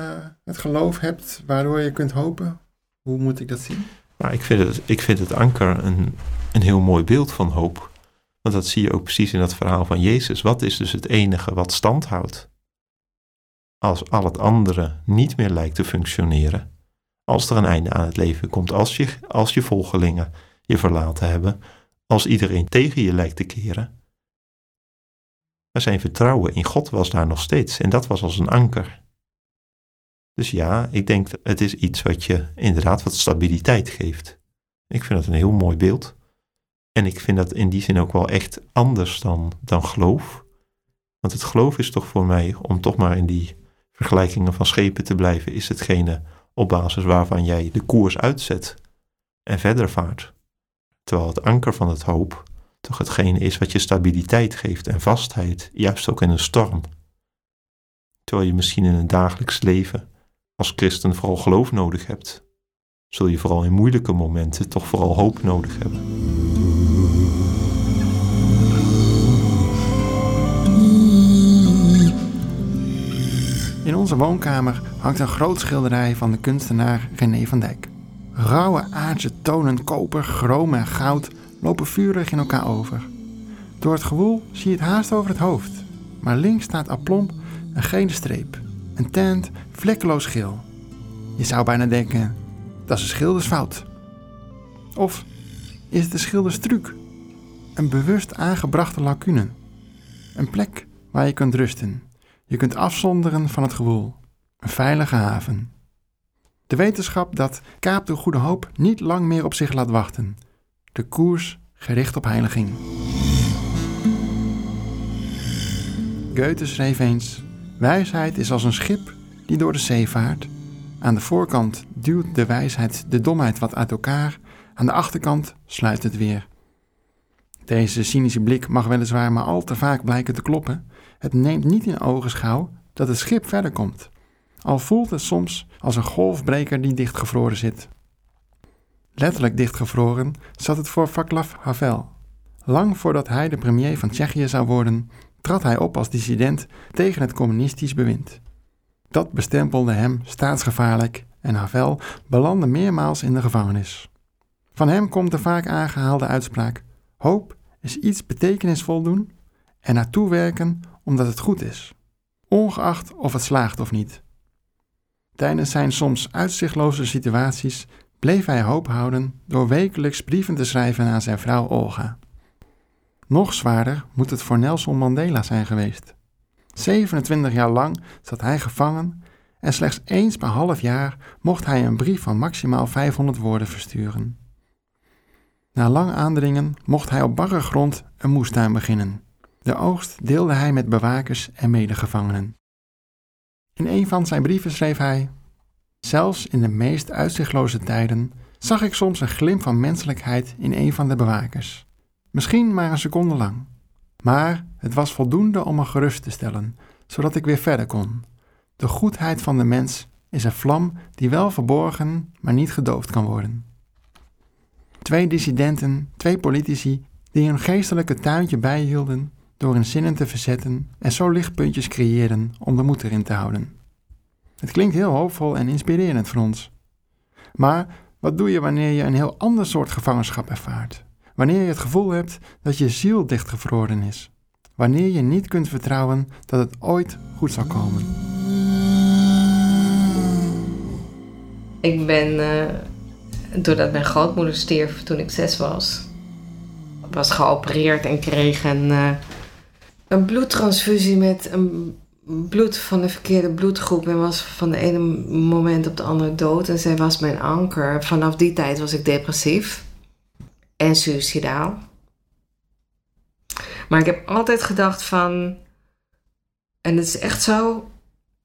het geloof hebt, waardoor je kunt hopen? Hoe moet ik dat zien? Nou, ik, vind het, ik vind het anker een, een heel mooi beeld van hoop. Want dat zie je ook precies in dat verhaal van Jezus. Wat is dus het enige wat stand houdt? Als al het andere niet meer lijkt te functioneren. Als er een einde aan het leven komt. Als je, als je volgelingen je verlaten hebben. Als iedereen tegen je lijkt te keren. Maar zijn vertrouwen in God was daar nog steeds. En dat was als een anker. Dus ja, ik denk dat het is iets wat je inderdaad wat stabiliteit geeft. Ik vind het een heel mooi beeld. En ik vind dat in die zin ook wel echt anders dan, dan geloof. Want het geloof is toch voor mij, om toch maar in die vergelijkingen van schepen te blijven, is hetgene op basis waarvan jij de koers uitzet en verder vaart. Terwijl het anker van het hoop toch hetgene is wat je stabiliteit geeft en vastheid, juist ook in een storm. Terwijl je misschien in een dagelijks leven als christen vooral geloof nodig hebt, zul je vooral in moeilijke momenten toch vooral hoop nodig hebben. In onze woonkamer hangt een groot schilderij van de kunstenaar René van Dijk. Rauwe aardse tonen koper, chroom en goud lopen vurig in elkaar over. Door het gewoel zie je het haast over het hoofd, maar links staat aplomp een gele streep, een tent vlekkeloos geel. Je zou bijna denken, dat is een schildersfout. Of is het een schilderstruc? Een bewust aangebrachte lacune. Een plek waar je kunt rusten. Je kunt afzonderen van het gewoel. Een veilige haven. De wetenschap dat Kaap de Goede Hoop niet lang meer op zich laat wachten. De koers gericht op heiliging. Goethe schreef eens: Wijsheid is als een schip die door de zee vaart. Aan de voorkant duwt de wijsheid de domheid wat uit elkaar, aan de achterkant sluit het weer. Deze cynische blik mag weliswaar maar al te vaak blijken te kloppen. Het neemt niet in ogenschouw dat het schip verder komt, al voelt het soms als een golfbreker die dichtgevroren zit. Letterlijk dichtgevroren zat het voor Václav Havel. Lang voordat hij de premier van Tsjechië zou worden, trad hij op als dissident tegen het communistisch bewind. Dat bestempelde hem staatsgevaarlijk en Havel belandde meermaals in de gevangenis. Van hem komt de vaak aangehaalde uitspraak: Hoop is iets betekenisvol doen en naartoe werken omdat het goed is, ongeacht of het slaagt of niet. Tijdens zijn soms uitzichtloze situaties bleef hij hoop houden door wekelijks brieven te schrijven aan zijn vrouw Olga. Nog zwaarder moet het voor Nelson Mandela zijn geweest. 27 jaar lang zat hij gevangen en slechts eens per half jaar mocht hij een brief van maximaal 500 woorden versturen. Na lang aandringen mocht hij op barre grond een moestuin beginnen. De oogst deelde hij met bewakers en medegevangenen. In een van zijn brieven schreef hij: Zelfs in de meest uitzichtloze tijden zag ik soms een glimp van menselijkheid in een van de bewakers. Misschien maar een seconde lang. Maar het was voldoende om me gerust te stellen, zodat ik weer verder kon. De goedheid van de mens is een vlam die wel verborgen, maar niet gedoofd kan worden. Twee dissidenten, twee politici, die een geestelijke tuintje bijhielden door hun zinnen te verzetten en zo lichtpuntjes creëren om de moed erin te houden. Het klinkt heel hoopvol en inspirerend voor ons. Maar wat doe je wanneer je een heel ander soort gevangenschap ervaart? Wanneer je het gevoel hebt dat je ziel dichtgevroren is? Wanneer je niet kunt vertrouwen dat het ooit goed zal komen? Ik ben, uh, doordat mijn grootmoeder stierf toen ik zes was, was geopereerd en kreeg een, uh, een bloedtransfusie met een bloed van de verkeerde bloedgroep en was van de ene moment op de andere dood. En zij was mijn anker. Vanaf die tijd was ik depressief en suicidaal. Maar ik heb altijd gedacht van, en het is echt zo,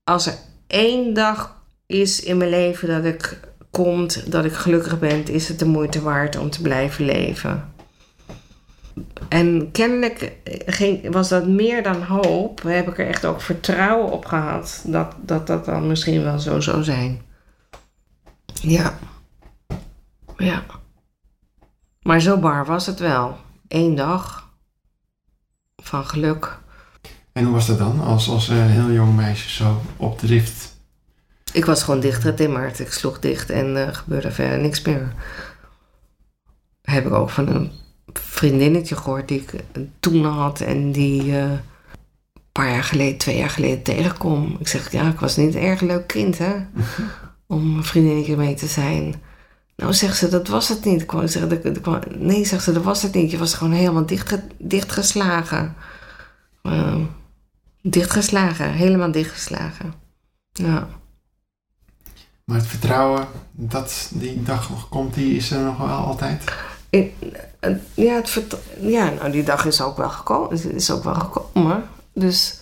als er één dag is in mijn leven dat ik komt, dat ik gelukkig ben, is het de moeite waard om te blijven leven. En kennelijk ging, was dat meer dan hoop. Heb ik er echt ook vertrouwen op gehad dat dat, dat dan misschien wel zo zou zijn. Ja. Ja. Maar zo bar was het wel. Eén dag van geluk. En hoe was dat dan als, als een heel jong meisje zo op drift? Ik was gewoon dichtgetimmerd. Ik sloeg dicht en uh, gebeurde verder niks meer. Heb ik ook van een vriendinnetje gehoord die ik toen had en die uh, een paar jaar geleden, twee jaar geleden tegenkom. Ik zeg, ja, ik was niet een erg leuk kind, hè? <laughs> Om een vriendinnetje mee te zijn. Nou, zegt ze, dat was het niet. Ik zeg, dat, nee, zegt ze, dat was het niet. Je was gewoon helemaal dicht, dichtgeslagen. Uh, dichtgeslagen, helemaal dichtgeslagen. Ja. Maar het vertrouwen dat die dag nog komt, die is er nog wel altijd? Ja, het ja, nou die dag is ook wel gekomen. Is ook wel gekomen. Dus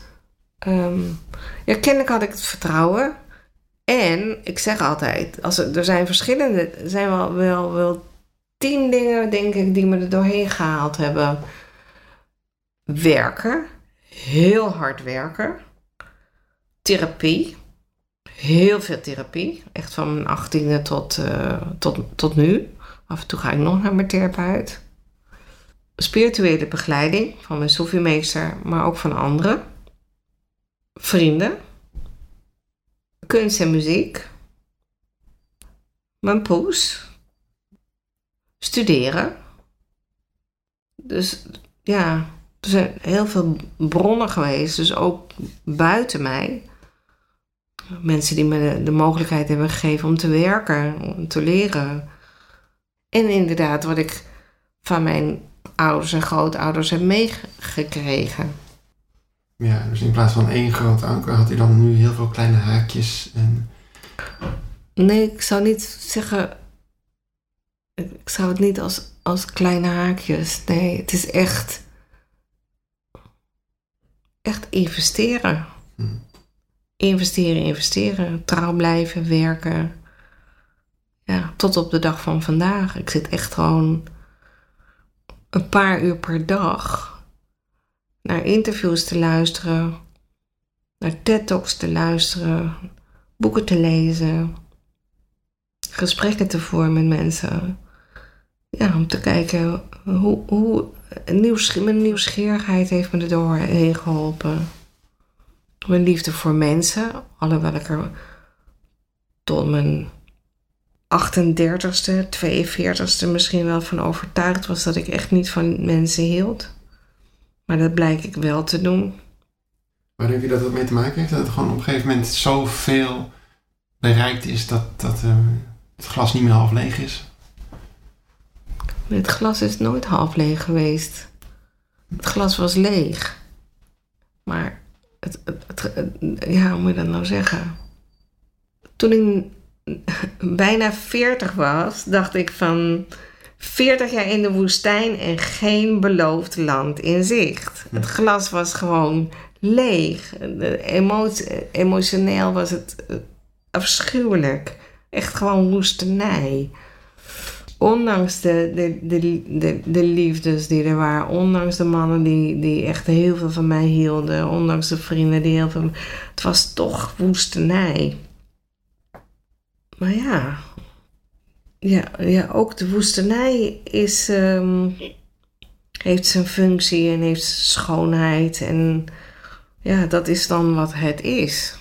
um, ja, kennelijk had ik het vertrouwen. En ik zeg altijd, als er, er zijn verschillende, er zijn wel, wel, wel tien dingen, denk ik, die me er doorheen gehaald hebben. Werken, heel hard werken. Therapie, heel veel therapie. Echt van mijn achttiende tot, uh, tot, tot nu. Af en toe ga ik nog naar mijn therapeut. Spirituele begeleiding van mijn Sophie-meester, maar ook van anderen. Vrienden. Kunst en muziek. Mijn poes. Studeren. Dus ja, er zijn heel veel bronnen geweest, dus ook buiten mij. Mensen die me de, de mogelijkheid hebben gegeven om te werken, om te leren. En inderdaad, wat ik van mijn ouders en grootouders heb meegekregen. Ja, dus in plaats van één groot anker had hij dan nu heel veel kleine haakjes. En... Nee, ik zou niet zeggen. Ik zou het niet als, als kleine haakjes. Nee, het is echt. Echt investeren. Hm. Investeren, investeren. Trouw blijven, werken ja, tot op de dag van vandaag. Ik zit echt gewoon een paar uur per dag naar interviews te luisteren, naar TED-talks te luisteren, boeken te lezen, gesprekken te voeren met mensen. Ja, om te kijken hoe, hoe nieuws, mijn nieuwsgierigheid heeft me er doorheen geholpen. Mijn liefde voor mensen, alhoewel ik er tot mijn 38ste, 42ste misschien wel van overtuigd was dat ik echt niet van mensen hield. Maar dat blijk ik wel te doen. Waar denk je dat dat mee te maken heeft? Dat het gewoon op een gegeven moment zoveel bereikt is dat, dat uh, het glas niet meer half leeg is? Het glas is nooit half leeg geweest. Het glas was leeg. Maar het, het, het, ja, hoe moet je dat nou zeggen? Toen ik <laughs> bijna 40 was, dacht ik van 40 jaar in de woestijn en geen beloofd land in zicht. Het glas was gewoon leeg. emotioneel was het eh, afschuwelijk. Echt gewoon woestenij. ondanks de, de, de, de, de, liefdes die er waren, ondanks de mannen die, die echt heel veel van mij hielden, ondanks de vrienden die heel veel. Het was toch woestenij. Maar ja, ja, ja ook de woestenij is, um, heeft zijn functie en heeft schoonheid. En ja, dat is dan wat het is.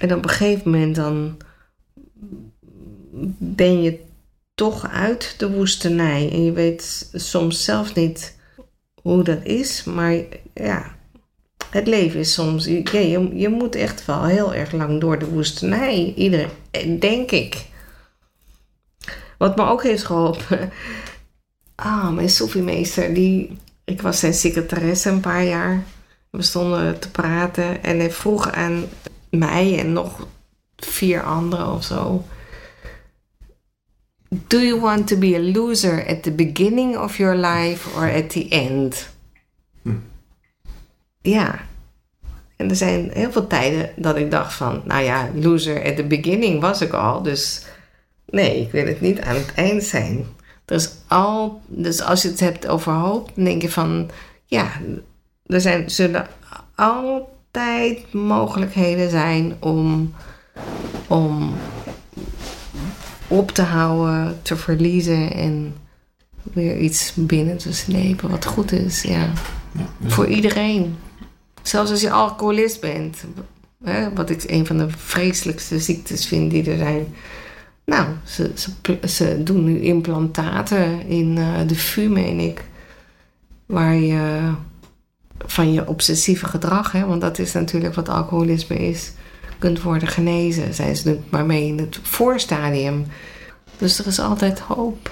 En op een gegeven moment dan ben je toch uit de woestenij. En je weet soms zelf niet hoe dat is. Maar ja, het leven is soms. Je, je moet echt wel heel erg lang door de woestenij. Ieder, denk ik. Wat me ook heeft geholpen. <laughs> Ah, mijn Sophie-meester, die. Ik was zijn secretaresse een paar jaar. We stonden te praten en hij vroeg aan mij en nog vier anderen of zo. Do you want to be a loser at the beginning of your life or at the end? Ja. En er zijn heel veel tijden dat ik dacht van, nou ja, loser at the beginning was ik al, dus nee, ik wil het niet aan het eind zijn. Dus, al, dus als je het hebt over hoop, dan denk je van, ja, er zijn, zullen altijd mogelijkheden zijn om, om op te houden, te verliezen en weer iets binnen te slepen wat goed is. Ja. Dus- Voor iedereen. Zelfs als je alcoholist bent, hè, wat ik een van de vreselijkste ziektes vind die er zijn. Nou, ze, ze, doen nu implantaten in uh, de VU, meen ik. Waar je van je obsessieve gedrag, hè, want dat is natuurlijk wat alcoholisme is, kunt worden genezen. Zijn ze nu maar mee in het voorstadium. Dus er is altijd hoop.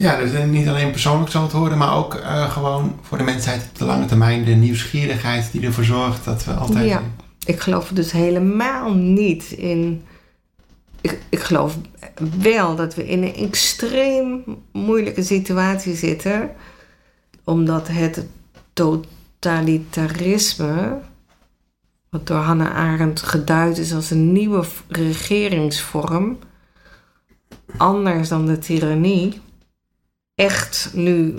Ja, dus niet alleen persoonlijk zo te horen, maar ook uh, gewoon voor de mensheid op de lange termijn de nieuwsgierigheid die ervoor zorgt dat we altijd. Ja, ik geloof dus helemaal niet in. Ik, ik geloof wel dat we in een extreem moeilijke situatie zitten, omdat het totalitarisme wat door Hannah Arendt geduid is als een nieuwe regeringsvorm, anders dan de tirannie, echt nu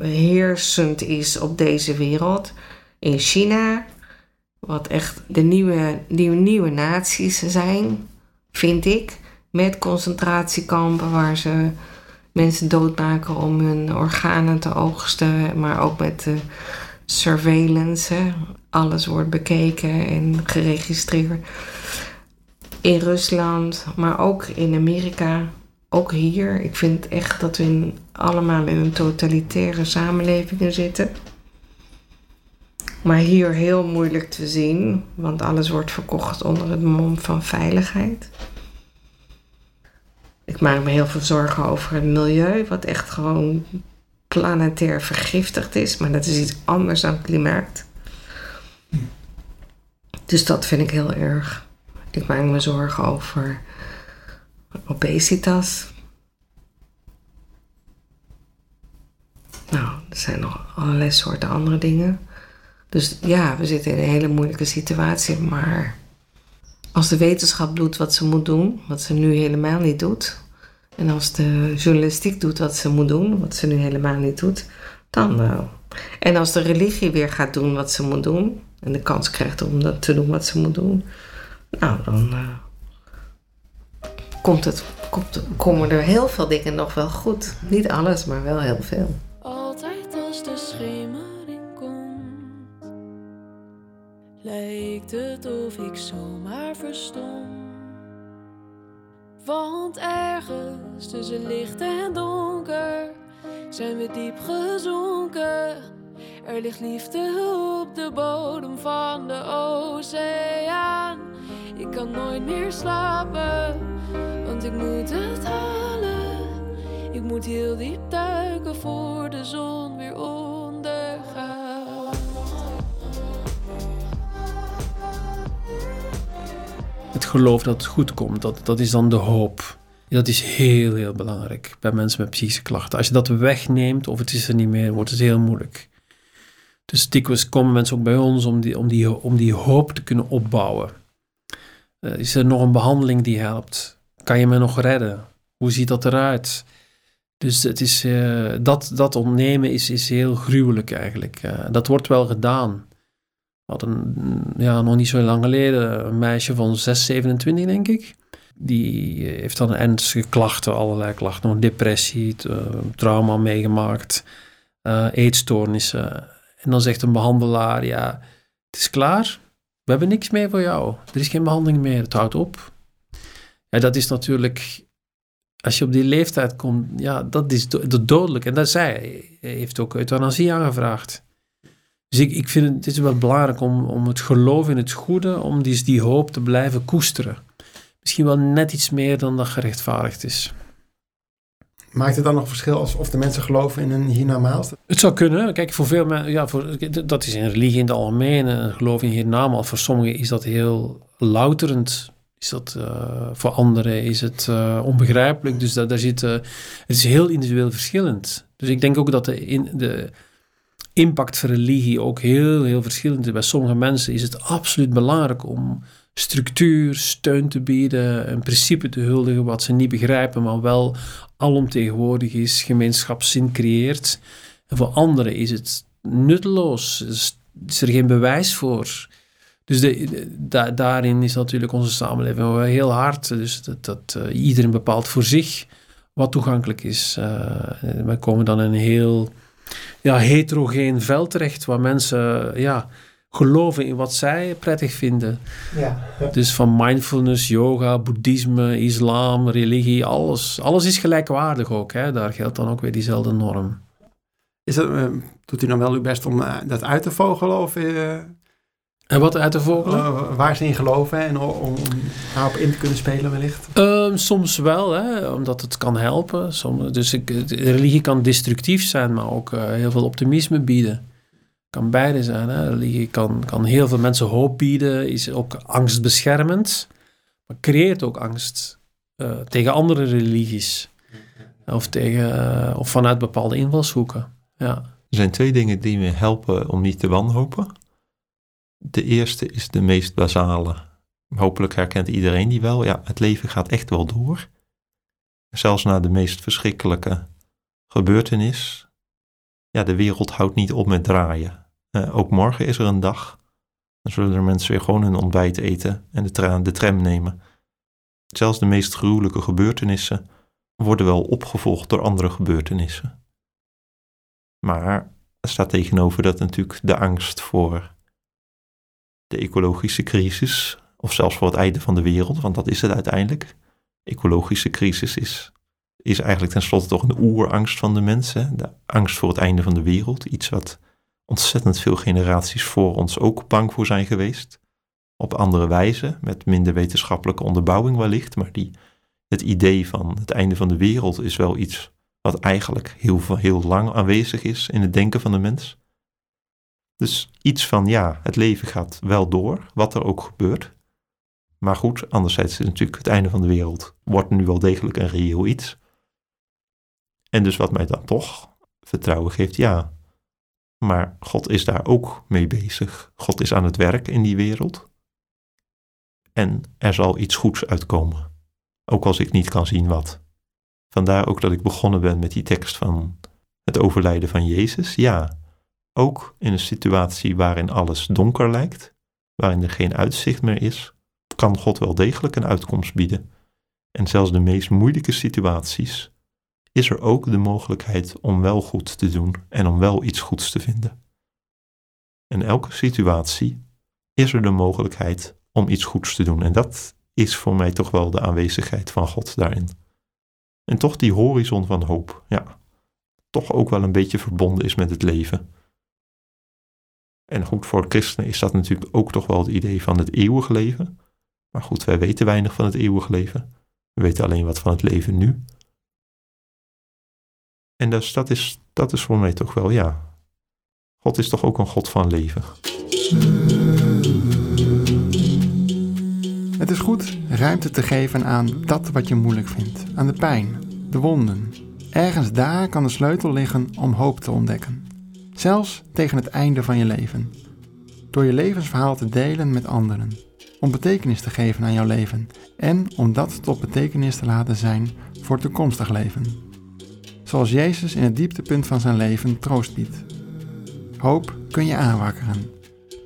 heersend is op deze wereld. In China, wat echt de nieuwe, die nieuwe naties zijn, vind ik. Met concentratiekampen waar ze mensen doodmaken om hun organen te oogsten, maar ook met de surveillance. Alles wordt bekeken en geregistreerd. In Rusland, maar ook in Amerika, ook hier. Ik vind echt dat we allemaal in een totalitaire samenleving zitten. Maar hier heel moeilijk te zien, want alles wordt verkocht onder het mom van veiligheid. Ik maak me heel veel zorgen over het milieu, wat echt gewoon planetair vergiftigd is, maar dat is iets anders dan klimaat. Dus dat vind ik heel erg. Ik maak me zorgen over obesitas. Nou, er zijn nog allerlei soorten andere dingen. Dus ja, we zitten in een hele moeilijke situatie, maar als de wetenschap doet wat ze moet doen, wat ze nu helemaal niet doet, en als de journalistiek doet wat ze moet doen, wat ze nu helemaal niet doet, dan wel. En als de religie weer gaat doen wat ze moet doen, en de kans krijgt om dat te doen wat ze moet doen, nou dan uh, komt het, komen er heel veel dingen nog wel goed. Niet alles, maar wel heel veel. Altijd als de schemering komt, lijkt het of ik zomaar verstond want ergens tussen licht en donker zijn we diep gezonken. Er ligt liefde op de bodem van de oceaan. Ik kan nooit meer slapen, ik moet het halen. Ik moet heel diep duiken voor de zon weer ondergaat. het geloof dat het goed komt, dat, dat is dan de hoop. Dat is heel, heel belangrijk bij mensen met psychische klachten. Als je dat wegneemt of het is er niet meer, wordt het heel moeilijk. Dus dikwijls komen mensen ook bij ons om die, om die, om die hoop te kunnen opbouwen. is er nog een behandeling die helpt? Kan je me nog redden? Hoe ziet dat eruit? Dus het is, uh, dat, dat ontnemen is, is heel gruwelijk eigenlijk. Uh, dat wordt wel gedaan. We hadden ja, nog niet zo lang geleden een meisje van 6, 27 denk ik. Die heeft dan ernstige klachten, allerlei klachten. Depressie, uh, trauma meegemaakt, eetstoornissen. En dan zegt een behandelaar, ja, het is klaar. We hebben niks meer voor jou. Er is geen behandeling meer. Het houdt op. Ja, dat is natuurlijk als je op die leeftijd komt, ja, dat is do dodelijk. En dat zij heeft ook euthanasie aangevraagd. Dus ik, ik vind het, het is wel belangrijk om, om het geloof in het goede, om die, die hoop te blijven koesteren. Misschien wel net iets meer dan dat gerechtvaardigd is. Maakt het dan nog verschil als of de mensen geloven in een hiernamaals? Het zou kunnen. Kijk, voor veel mensen, ja, voor, dat is in religie in het algemeen, een geloof in hiernamaals. Voor sommigen is dat heel louterend is dat uh, voor anderen is het uh, onbegrijpelijk. Dus dat, daar zit, het is heel individueel verschillend. Dus ik denk ook dat de, in, de impact van religie ook heel, heel verschillend is. Bij sommige mensen is het absoluut belangrijk om structuur, steun te bieden, een principe te huldigen wat ze niet begrijpen, maar wel alomtegenwoordig is, gemeenschapszin creëert. En voor anderen is het nutteloos, is, is er geen bewijs voor. Dus de, daarin is natuurlijk onze samenleving wel heel hard. Dus dat, dat uh, iedereen bepaalt voor zich wat toegankelijk is. Uh, we komen dan in een heel ja, heterogeen veld terecht, waar mensen ja, geloven in wat zij prettig vinden. Ja. Dus van mindfulness, yoga, boeddhisme, islam, religie, alles. Alles is gelijkwaardig ook. Hè? Daar geldt dan ook weer diezelfde norm. Is dat, uh, doet u dan wel uw best om dat uit te vogelen? Of en wat uit de vogelen? Uh, waar ze in geloven en om, om daarop in te kunnen spelen wellicht? Um, soms wel, hè, omdat het kan helpen. Soms, dus ik, religie kan destructief zijn, maar ook uh, heel veel optimisme bieden. Kan beide zijn. Hè. Religie kan, kan heel veel mensen hoop bieden, is ook angstbeschermend, maar creëert ook angst uh, tegen andere religies. Of, tegen, of vanuit bepaalde invalshoeken. Ja. Er zijn twee dingen die me helpen om niet te wanhopen. De eerste is de meest basale. Hopelijk herkent iedereen die wel. Ja, het leven gaat echt wel door. Zelfs na de meest verschrikkelijke gebeurtenis. Ja, de wereld houdt niet op met draaien. Uh, ook morgen is er een dag. Dan zullen er mensen weer gewoon hun ontbijt eten en de, de tram nemen. Zelfs de meest gruwelijke gebeurtenissen worden wel opgevolgd door andere gebeurtenissen. Maar er staat tegenover dat natuurlijk de angst voor de ecologische crisis, of zelfs voor het einde van de wereld, want dat is het uiteindelijk. Ecologische crisis is, is eigenlijk tenslotte toch een oerangst van de mensen. De angst voor het einde van de wereld. Iets wat ontzettend veel generaties voor ons ook bang voor zijn geweest. Op andere wijze, met minder wetenschappelijke onderbouwing wellicht. Maar die, het idee van het einde van de wereld is wel iets wat eigenlijk heel, heel lang aanwezig is in het denken van de mens. Dus iets van ja, het leven gaat wel door, wat er ook gebeurt. Maar goed, anderzijds is natuurlijk het einde van de wereld, wordt nu wel degelijk een reëel iets. En dus wat mij dan toch vertrouwen geeft, ja, maar God is daar ook mee bezig. God is aan het werk in die wereld. En er zal iets goeds uitkomen, ook als ik niet kan zien wat. Vandaar ook dat ik begonnen ben met die tekst van het overlijden van Jezus. Ja, ook in een situatie waarin alles donker lijkt, waarin er geen uitzicht meer is, kan God wel degelijk een uitkomst bieden. En zelfs de meest moeilijke situaties is er ook de mogelijkheid om wel goed te doen en om wel iets goeds te vinden. In elke situatie is er de mogelijkheid om iets goeds te doen. En dat is voor mij toch wel de aanwezigheid van God daarin. En toch die horizon van hoop, ja, toch ook wel een beetje verbonden is met het leven. En goed, voor christenen is dat natuurlijk ook toch wel het idee van het eeuwige leven. Maar goed, wij weten weinig van het eeuwige leven. We weten alleen wat van het leven nu. En dus is, dat is voor mij toch wel, ja. God is toch ook een God van leven. Het is goed ruimte te geven aan dat wat je moeilijk vindt, aan de pijn, de wonden. Ergens daar kan de sleutel liggen om hoop te ontdekken zelfs tegen het einde van je leven. Door je levensverhaal te delen met anderen, om betekenis te geven aan jouw leven en om dat tot betekenis te laten zijn voor toekomstig leven. Zoals Jezus in het dieptepunt van zijn leven troost biedt. Hoop kun je aanwakkeren.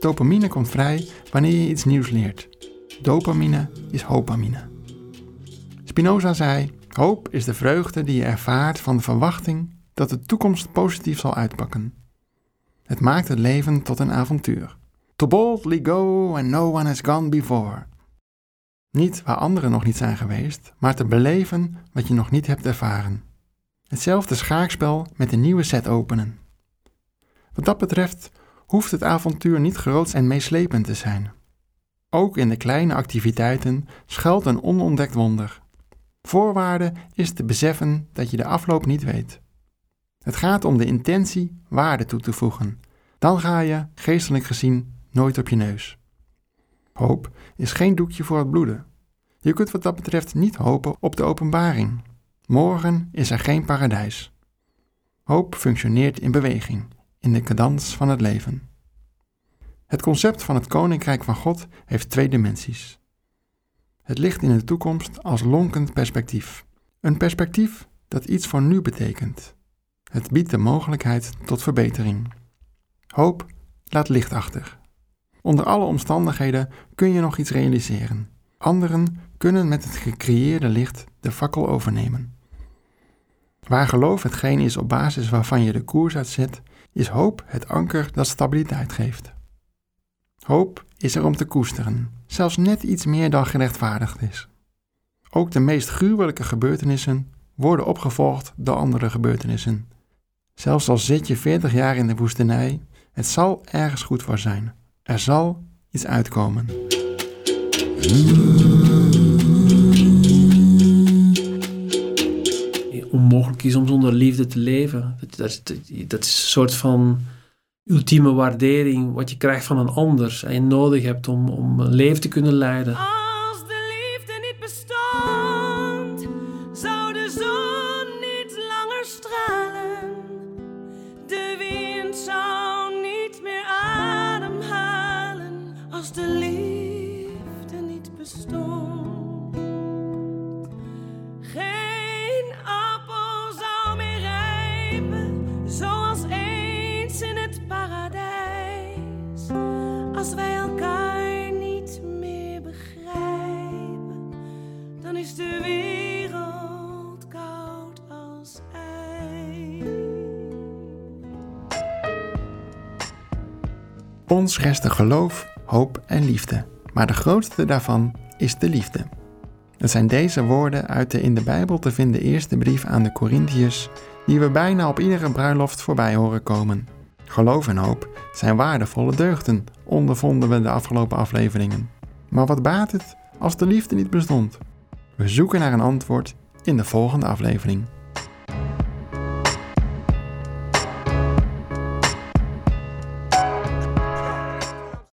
Dopamine komt vrij wanneer je iets nieuws leert. Dopamine is hopamine. Spinoza zei: Hoop is de vreugde die je ervaart van de verwachting dat de toekomst positief zal uitpakken. Het maakt het leven tot een avontuur. To boldly go and no one has gone before. Niet waar anderen nog niet zijn geweest, maar te beleven wat je nog niet hebt ervaren. Hetzelfde schaakspel met een nieuwe set openen. Wat dat betreft hoeft het avontuur niet groot en meeslepend te zijn. Ook in de kleine activiteiten schuilt een onontdekt wonder. Voorwaarde is te beseffen dat je de afloop niet weet. Het gaat om de intentie waarde toe te voegen. Dan ga je, geestelijk gezien, nooit op je neus. Hoop is geen doekje voor het bloeden. Je kunt wat dat betreft niet hopen op de openbaring. Morgen is er geen paradijs. Hoop functioneert in beweging, in de cadans van het leven. Het concept van het Koninkrijk van God heeft twee dimensies. Het ligt in de toekomst als lonkend perspectief. Een perspectief dat iets voor nu betekent. Het biedt de mogelijkheid tot verbetering. Hoop laat licht achter. Onder alle omstandigheden kun je nog iets realiseren. Anderen kunnen met het gecreëerde licht de fakkel overnemen. Waar geloof hetgeen is op basis waarvan je de koers uitzet, is hoop het anker dat stabiliteit geeft. Hoop is er om te koesteren, zelfs net iets meer dan gerechtvaardigd is. Ook de meest gruwelijke gebeurtenissen worden opgevolgd door andere gebeurtenissen. Zelfs al zit je 40 jaar in de woestenij, het zal ergens goed voor zijn. Er zal iets uitkomen. Onmogelijk is om zonder liefde te leven. Dat, dat, dat is een soort van ultieme waardering wat je krijgt van een ander en je nodig hebt om, om een leven te kunnen leiden. Ons resten geloof, hoop en liefde, maar de grootste daarvan is de liefde. Het zijn deze woorden uit de in de Bijbel te vinden eerste brief aan de Corinthiërs, die we bijna op iedere bruiloft voorbij horen komen. Geloof en hoop zijn waardevolle deugden, ondervonden we de afgelopen afleveringen. Maar wat baat het als de liefde niet bestond? We zoeken naar een antwoord in de volgende aflevering.